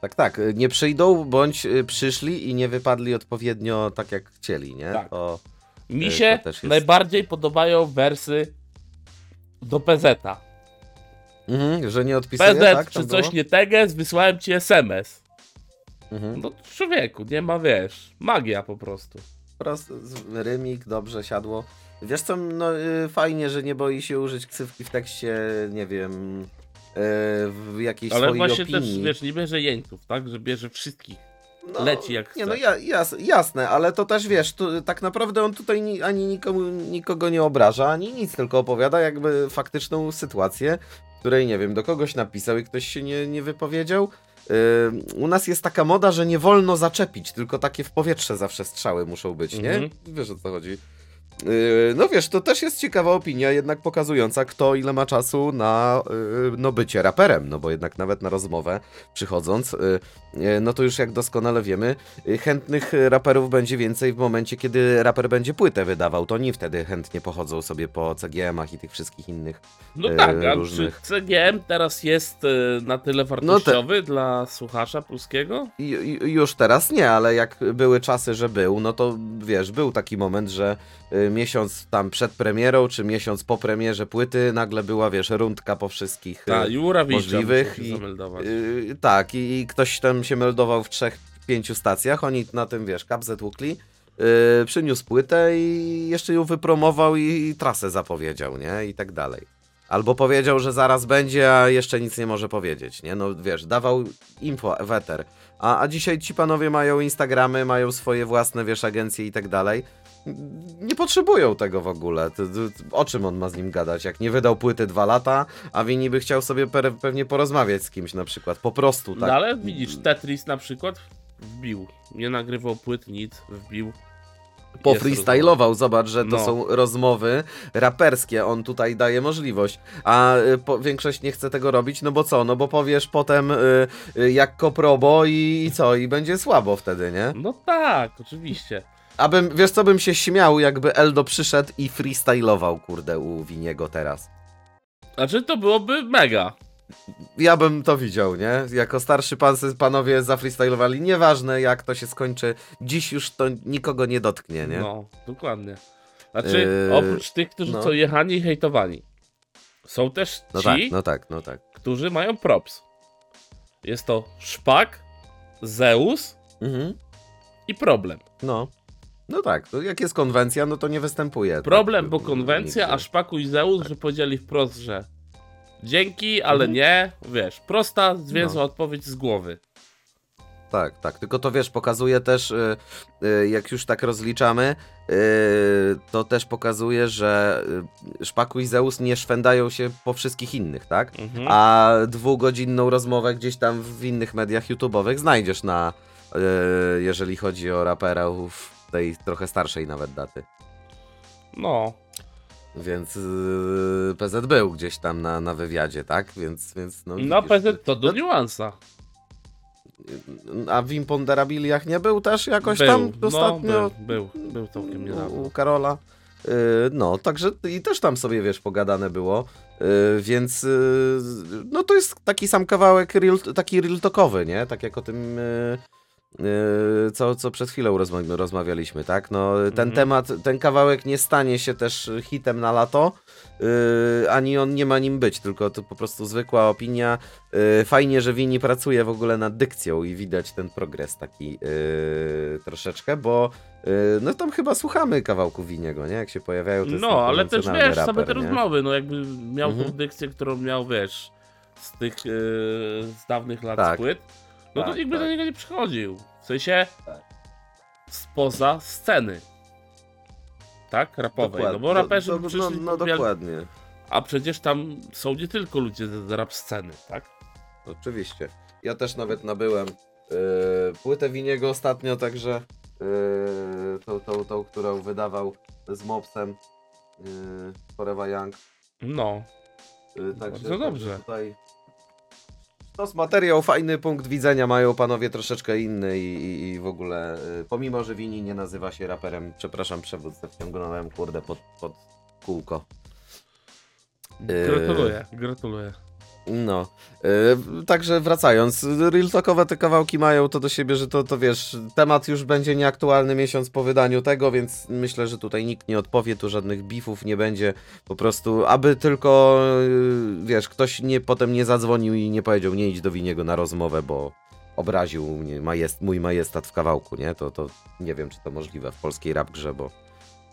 Tak, tak. Nie przyjdą, bądź y, przyszli i nie wypadli odpowiednio tak, jak chcieli, nie? Tak. To, Mi Y, się jest- najbardziej podobają wersy do PZ-a. mhm, że nie odpisuje, PZ, tak? czy coś było? nie teges, wysłałem ci SMS. Mhm. No człowieku, nie ma, wiesz, magia po prostu. Prost, z- rymik, dobrze siadło. Wiesz co, no y, fajnie, że nie boi się użyć ksywki w tekście, nie wiem, y, w jakiejś Ale swojej właśnie opinii. też, wiesz, nie bierze jeńców, tak? Że bierze wszystkich. No, leci jak chce. Nie, no ja, jas, jasne, ale to też wiesz, tu, tak naprawdę on tutaj ni, ani nikomu, nikogo nie obraża, ani nic, tylko opowiada jakby faktyczną sytuację, której, nie wiem, do kogoś napisał i ktoś się nie, nie wypowiedział. Yy, u nas jest taka moda, że nie wolno zaczepić, tylko takie w powietrze zawsze strzały muszą być, nie? Mhm. Wiesz o co chodzi. Yy, No wiesz, to też jest ciekawa opinia, jednak pokazująca, kto ile ma czasu na yy, no, bycie raperem, no bo jednak nawet na rozmowę przychodząc, yy, no to już jak doskonale wiemy, chętnych raperów będzie więcej w momencie, kiedy raper będzie płytę wydawał, to oni wtedy chętnie pochodzą sobie po CGM-ach i tych wszystkich innych. No tak, a różnych. czy CGM teraz jest na tyle wartościowy dla słuchacza polskiego? Już teraz nie, ale jak były czasy, że był, no to wiesz, był taki moment, że miesiąc tam przed premierą, czy miesiąc po premierze płyty, nagle była, wiesz, rundka po wszystkich. y, Tak, Jurawicza możliwych i- y, tak, i, i ktoś tam się meldował w trzech, pięciu stacjach, oni na tym, wiesz, kapzę tłukli, y, przyniósł płytę i jeszcze ją wypromował i, trasę zapowiedział, nie, i tak dalej. Albo powiedział, że zaraz będzie, a jeszcze nic nie może powiedzieć, nie? No wiesz, dawał info, weter. A, a dzisiaj ci panowie mają Instagramy, mają swoje własne, wiesz, agencje i tak dalej. Nie potrzebują tego w ogóle. O czym on ma z nim gadać? Jak nie wydał płyty dwa lata, a Wini by chciał sobie pe pewnie porozmawiać z kimś na przykład. Po prostu, tak. No ale widzisz, Tetris na przykład wbił. Nie nagrywał płyt, nic, wbił. Pofreestylował, zobacz, że to No. są rozmowy raperskie, on tutaj daje możliwość, a y, po, większość nie chce tego robić, no bo co, no bo powiesz potem y, y, jak koprobo i, i co, i będzie słabo wtedy, nie? No tak, oczywiście. Abym, wiesz co, bym się śmiał, jakby Eldo przyszedł i freestylował, kurde, u Winiego teraz. Znaczy to byłoby mega. Ja bym to widział, nie? Jako starszy pan, panowie zafreestylowali, nieważne jak to się skończy, dziś już to nikogo nie dotknie, nie? No, dokładnie. Znaczy, Yy, oprócz tych, którzy no. są jechani i hejtowani, są też No ci, tak, no tak, no tak. którzy mają props. Jest to Szpak, Zeus Mhm. i Problem. No. No tak, to jak jest konwencja, no to nie występuje. Problem, tak, bo konwencja, nigdzie. a Szpaku i Zeus, że powiedzieli wprost, że dzięki, ale Mhm. nie, wiesz, prosta, zwięzła No. odpowiedź z głowy. Tak, tak, tylko to wiesz, pokazuje też, y, y, jak już tak rozliczamy, y, to też pokazuje, że Szpaku i Zeus nie szwędają się po wszystkich innych, tak? Mhm. A dwugodzinną rozmowę gdzieś tam w innych mediach YouTube'owych znajdziesz na, jeżeli chodzi o raperów tej trochę starszej nawet daty. No, Więc y, PZ był gdzieś tam na, na wywiadzie, tak? Więc, więc no, no widzisz, PZ to do no, niuansa. A w Imponderabiliach nie był też jakoś był, tam no, ostatnio? był, był, był całkiem niedawno. u Karola. Yy, no, także i też tam sobie, wiesz, pogadane było, yy, więc yy, no to jest taki sam kawałek, real, taki real talkowy, nie? Tak jak o tym, yy, yy, co, co przed chwilą rozma rozmawialiśmy, tak? No, ten Mhm. temat, ten kawałek nie stanie się też hitem na lato, yy, ani on nie ma nim być, tylko to po prostu zwykła opinia. Yy, fajnie, że Wini pracuje w ogóle nad dykcją i widać ten progres taki yy, troszeczkę, bo yy, no tam chyba słuchamy kawałku Winiego, nie? Jak się pojawiają jest No, ale też wiesz, same te raper, nie? rozmowy, no jakby miał tą Mhm. dykcję, którą miał, wiesz, z tych yy, z dawnych lat Tak. płyt, no to Tak, nikt by tak. do niego nie przychodził. W sensie, Tak. spoza sceny. Tak? Rapowej. No bo raperzy do, przyszli no, no tu wiel- dokładnie. A przecież tam są nie tylko ludzie z rap sceny, tak? Oczywiście. Ja też nawet nabyłem yy, płytę Winiego ostatnio, także yy, tą, tą, tą, którą wydawał z Mopsem yy, Forever Young. No. Yy, także, Bardzo także dobrze. Tutaj... To jest materiał, fajny punkt widzenia mają panowie troszeczkę inny i, i, i w ogóle, yy, pomimo że Wini nie nazywa się raperem, przepraszam, przewódcę wciągnąłem, kurde, pod, pod kółko. Gratuluję, gratuluję. No, yy, także wracając, real talkowe te kawałki mają to do siebie, że to, to wiesz, temat już będzie nieaktualny miesiąc po wydaniu tego, więc myślę, że tutaj nikt nie odpowie, tu żadnych bifów nie będzie, po prostu, aby tylko, yy, wiesz, ktoś nie, potem nie zadzwonił i nie powiedział, nie idź do Winiego na rozmowę, bo obraził mnie majest, mój majestat w kawałku, nie? To, to nie wiem, czy to możliwe w polskiej rap grze, bo...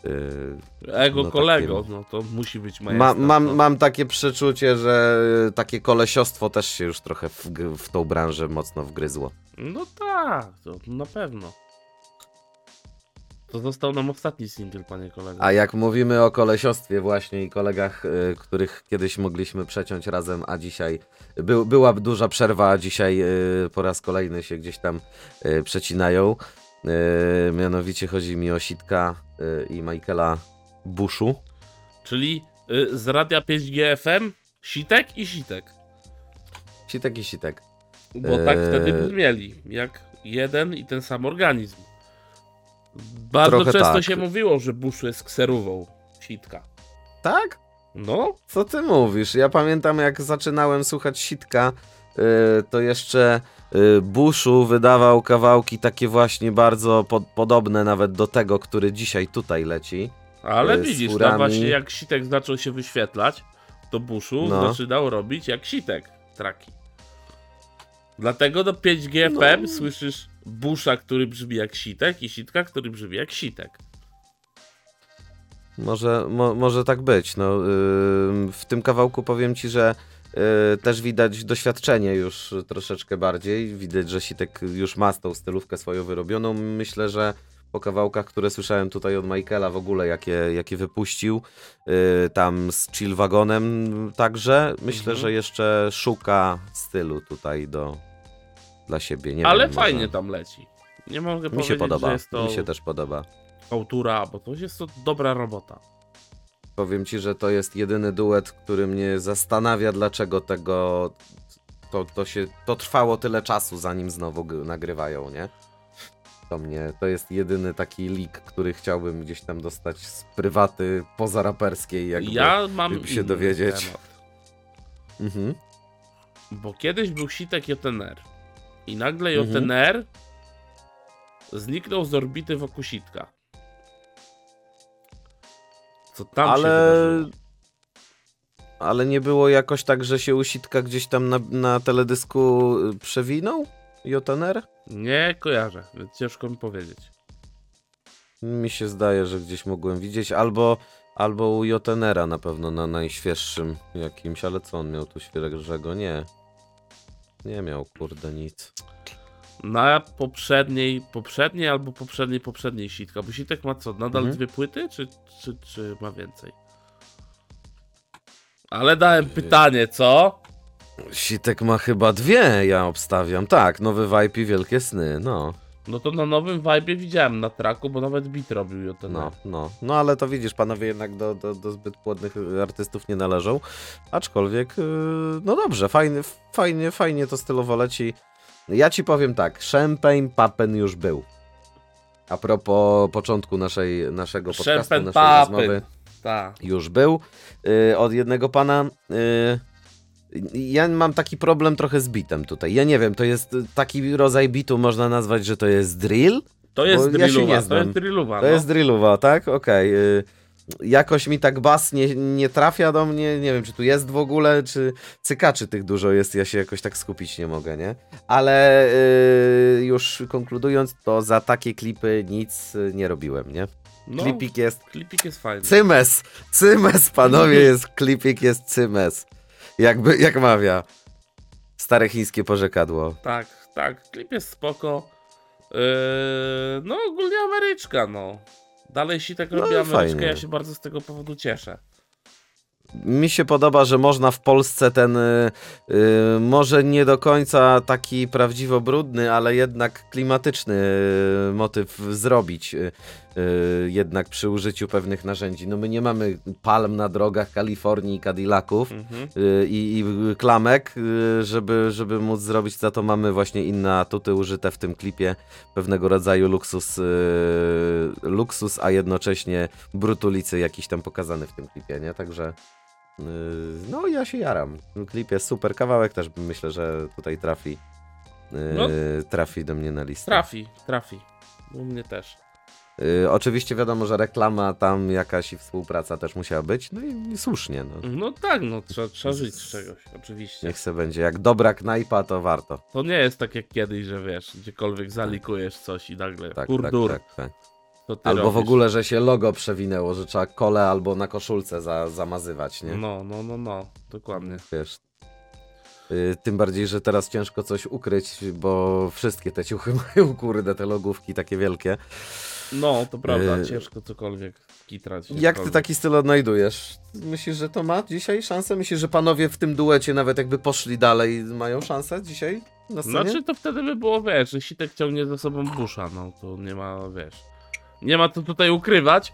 Yy, Ego No, kolego, takie- no to musi być Ma, majestat. mam, no. mam takie przeczucie, że takie kolesiostwo też się już trochę w, w tą branżę mocno wgryzło. No tak, to na pewno. To został nam ostatni singiel, panie kolego. A jak mówimy o kolesiostwie właśnie i kolegach, y, których kiedyś mogliśmy przeciąć razem, a dzisiaj był, była duża przerwa, a dzisiaj y, po raz kolejny się gdzieś tam y, przecinają. Y, mianowicie chodzi mi o Sitka y, i Michaela Bushu. Czyli y, z radia 5G FM, sitek i sitek. Sitek i Sitek. Bo tak Eee. wtedy brzmieli, jak jeden i ten sam organizm. Bardzo Trochę często tak. się mówiło, że Bushu jest kserową sitka. Tak? No, Co ty mówisz? Ja pamiętam jak zaczynałem słuchać Sitka, to jeszcze yy, Bushu wydawał kawałki takie właśnie bardzo pod, podobne nawet do tego, który dzisiaj tutaj leci. ale Y, widzisz, tam właśnie jak sitek zaczął się wyświetlać, to Bushu No. zaczynał robić jak sitek traki. Dlatego do 5G No. FM słyszysz Busha, który brzmi jak sitek i sitka, który brzmi jak sitek. Może, mo, może tak być. No, yy, w tym kawałku powiem ci, że też widać doświadczenie już troszeczkę bardziej. Widać, że Sitek już ma tą stylówkę swoją wyrobioną. Myślę, że po kawałkach, które słyszałem tutaj od Michaela w ogóle, jakie, jakie wypuścił, yy, tam z Chill Wagonem także, myślę, Mhm. że jeszcze szuka stylu tutaj do dla siebie. Nie Ale wiem, fajnie może... tam leci. Nie mogę Mi powiedzieć, się podoba, że jest to mi się też podoba. autura, bo to jest to dobra robota. Powiem ci, że to jest jedyny duet, który mnie zastanawia, dlaczego tego. To, to się. To trwało tyle czasu, zanim znowu nagrywają, nie? To mnie. To jest jedyny taki leak, który chciałbym gdzieś tam dostać z prywaty pozaraperskiej, jakby. ja mam żeby się dowiedzieć. temat. Mhm. Bo kiedyś był sitek JNR. I nagle Mhm. JNR zniknął z orbity wokół sitka. Co tam się Ale. wydarzyło? Ale nie było jakoś tak, że się usitka gdzieś tam na, na teledysku y, przewinął? JNR? Nie kojarzę, więc ciężko mi powiedzieć. Mi się zdaje, że gdzieś mogłem widzieć, albo, albo u Jotenera na pewno na najświeższym jakimś, ale co on miał tu świeżego? Nie. Nie miał, kurde, nic. Na poprzedniej, poprzedniej albo poprzedniej, poprzedniej sitka. Bo sitek ma co, nadal Mhm. dwie płyty, czy, czy, czy ma więcej? Ale dałem pytanie, co? Sitek ma chyba dwie, ja obstawiam. Tak, nowy vibe i wielkie sny, no. No to na nowym vibe widziałem na traku, bo nawet beat robił JNR. No, no. No ale to widzisz, panowie jednak do, do, do zbyt płodnych artystów nie należą. Aczkolwiek, yy, no dobrze, fajnie, fajnie, fajnie to stylowo leci. Ja ci powiem tak, Champagne Papen już był. A propos początku naszej, naszego podcastu, Champagne naszej rozmowy, Tak. już był yy, od jednego pana. Yy, ja mam taki problem trochę z bitem tutaj. Ja nie wiem, to jest taki rodzaj bitu, można nazwać, że to jest drill? To jest Bo ja to jest drillowa, To no. jest drillowa, tak? Okej. y, Jakoś mi tak bas nie, nie trafia do mnie, nie wiem czy tu jest w ogóle, czy cykaczy tych dużo jest, ja się jakoś tak skupić nie mogę, nie? Ale y, już konkludując, to za takie klipy nic y, nie robiłem, nie? no, Klipik jest klipik jest fajny. cymes, cymes panowie, jest klipik jest cymes. Jakby, jak mawia. Stare chińskie porzekadło. Tak, tak, klip jest spoko. Yy, no ogólnie Ameryczka, no. Dalej Sitek No robi i Ameryczkę, ja się bardzo z tego powodu cieszę. Mi się podoba, że można w Polsce ten, y, y, może nie do końca taki prawdziwo brudny, ale jednak klimatyczny y, motyw zrobić, y, jednak przy użyciu pewnych narzędzi. No my nie mamy palm na drogach Kalifornii i Cadillaców Mhm. y, i, i klamek, y, żeby, żeby móc zrobić, za to mamy właśnie inne atuty użyte w tym klipie, pewnego rodzaju luksus, y, luksus a jednocześnie brutulicy jakiś tam pokazany w tym klipie, nie? Także y, no ja się jaram. Klip jest super, kawałek też myślę, że tutaj trafi y, No. trafi do mnie na listę. Trafi, trafi. U mnie też. Y, oczywiście wiadomo, że reklama tam jakaś i współpraca też musiała być, no i, i słusznie, no. No tak, no trzeba, trzeba żyć z czegoś, oczywiście. Niech se będzie. Jak dobra knajpa, to warto. To nie jest tak jak kiedyś, że wiesz, gdziekolwiek zalikujesz coś i nagle Tak, kurdur, tak, tak, tak. ty Albo w robisz. ogóle, że się logo przewinęło, że trzeba kole albo na koszulce za, zamazywać, nie? No, no, no, no, dokładnie. Wiesz. Y, Tym bardziej, że teraz ciężko coś ukryć, bo wszystkie te ciuchy mają, kurde, te logówki takie wielkie. No, to prawda, Yy. ciężko cokolwiek kitrać. Jak ty taki styl odnajdujesz? Myślisz, że to ma dzisiaj szansę? Myślisz, że panowie w tym duecie, nawet jakby poszli dalej, mają szansę dzisiaj na scenie? Znaczy to wtedy by było, wiesz, że Sitek ciągnie za sobą Busha, no to nie ma, wiesz, nie ma to tutaj ukrywać,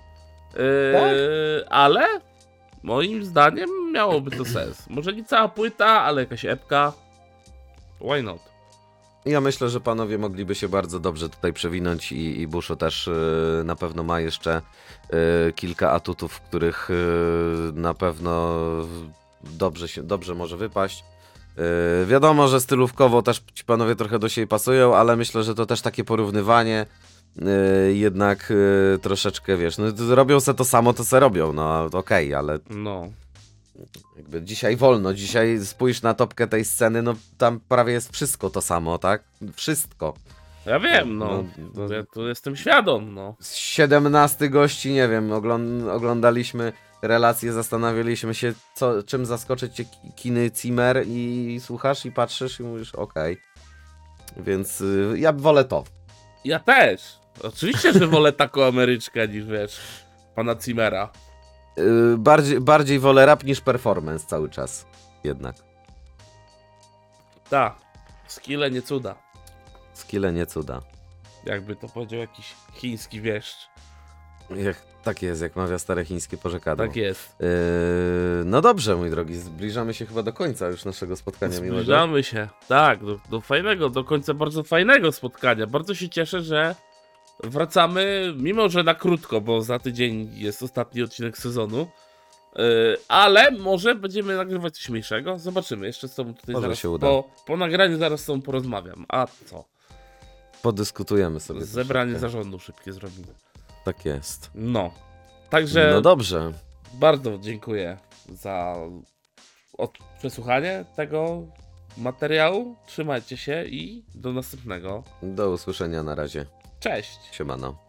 yy, Tak? ale moim zdaniem miałoby to sens. Może nie cała płyta, ale jakaś epka, why not? Ja myślę, że panowie mogliby się bardzo dobrze tutaj przewinąć i, i Busho też y, na pewno ma jeszcze y, kilka atutów, których y, na pewno dobrze, się, dobrze może wypaść. Wiadomo, że stylówkowo też ci panowie trochę do siebie pasują, ale myślę, że to też takie porównywanie jednak troszeczkę, wiesz, no robią se to samo, to se robią, no okej, ale No, jakby dzisiaj wolno, dzisiaj spójrz na topkę tej sceny, no tam prawie jest wszystko to samo, tak? Wszystko. ja wiem, no, No, no. ja tu jestem świadom, no. Z 17 gości, nie wiem, ogląd oglądaliśmy relacje, zastanawialiśmy się, co, czym zaskoczyć cię ki- kiny Zimmer i słuchasz i patrzysz i mówisz, okej. Więc y, ja wolę to. Ja też, oczywiście, że wolę taką Ameryczkę niż, wiesz, pana Cimera. Y, bardziej, bardziej wolę rap niż performance cały czas. Jednak. Tak, skille nie cuda, Skille nie cuda. jakby to powiedział jakiś chiński wieszcz. Jak, tak jest, jak mawia stare chińskie porzekadło. Tak jest. Yy, no dobrze, mój drogi, zbliżamy się chyba do końca już naszego spotkania miłego. Zbliżamy się, tak, do, do fajnego, do końca bardzo fajnego spotkania. Bardzo się cieszę, że wracamy, mimo że na krótko, bo za tydzień jest ostatni odcinek sezonu. Yy, ale może będziemy nagrywać coś mniejszego. Zobaczymy. Jeszcze z tobą tutaj Może zaraz. się uda. Po, po nagraniu zaraz z tobą porozmawiam. A co? Podyskutujemy sobie. Zebranie troszeczkę. zarządu szybkie zrobimy. Tak jest. No. Także No dobrze. bardzo dziękuję za przesłuchanie tego materiału. Trzymajcie się i do następnego. Do usłyszenia na razie. Cześć! Siemano.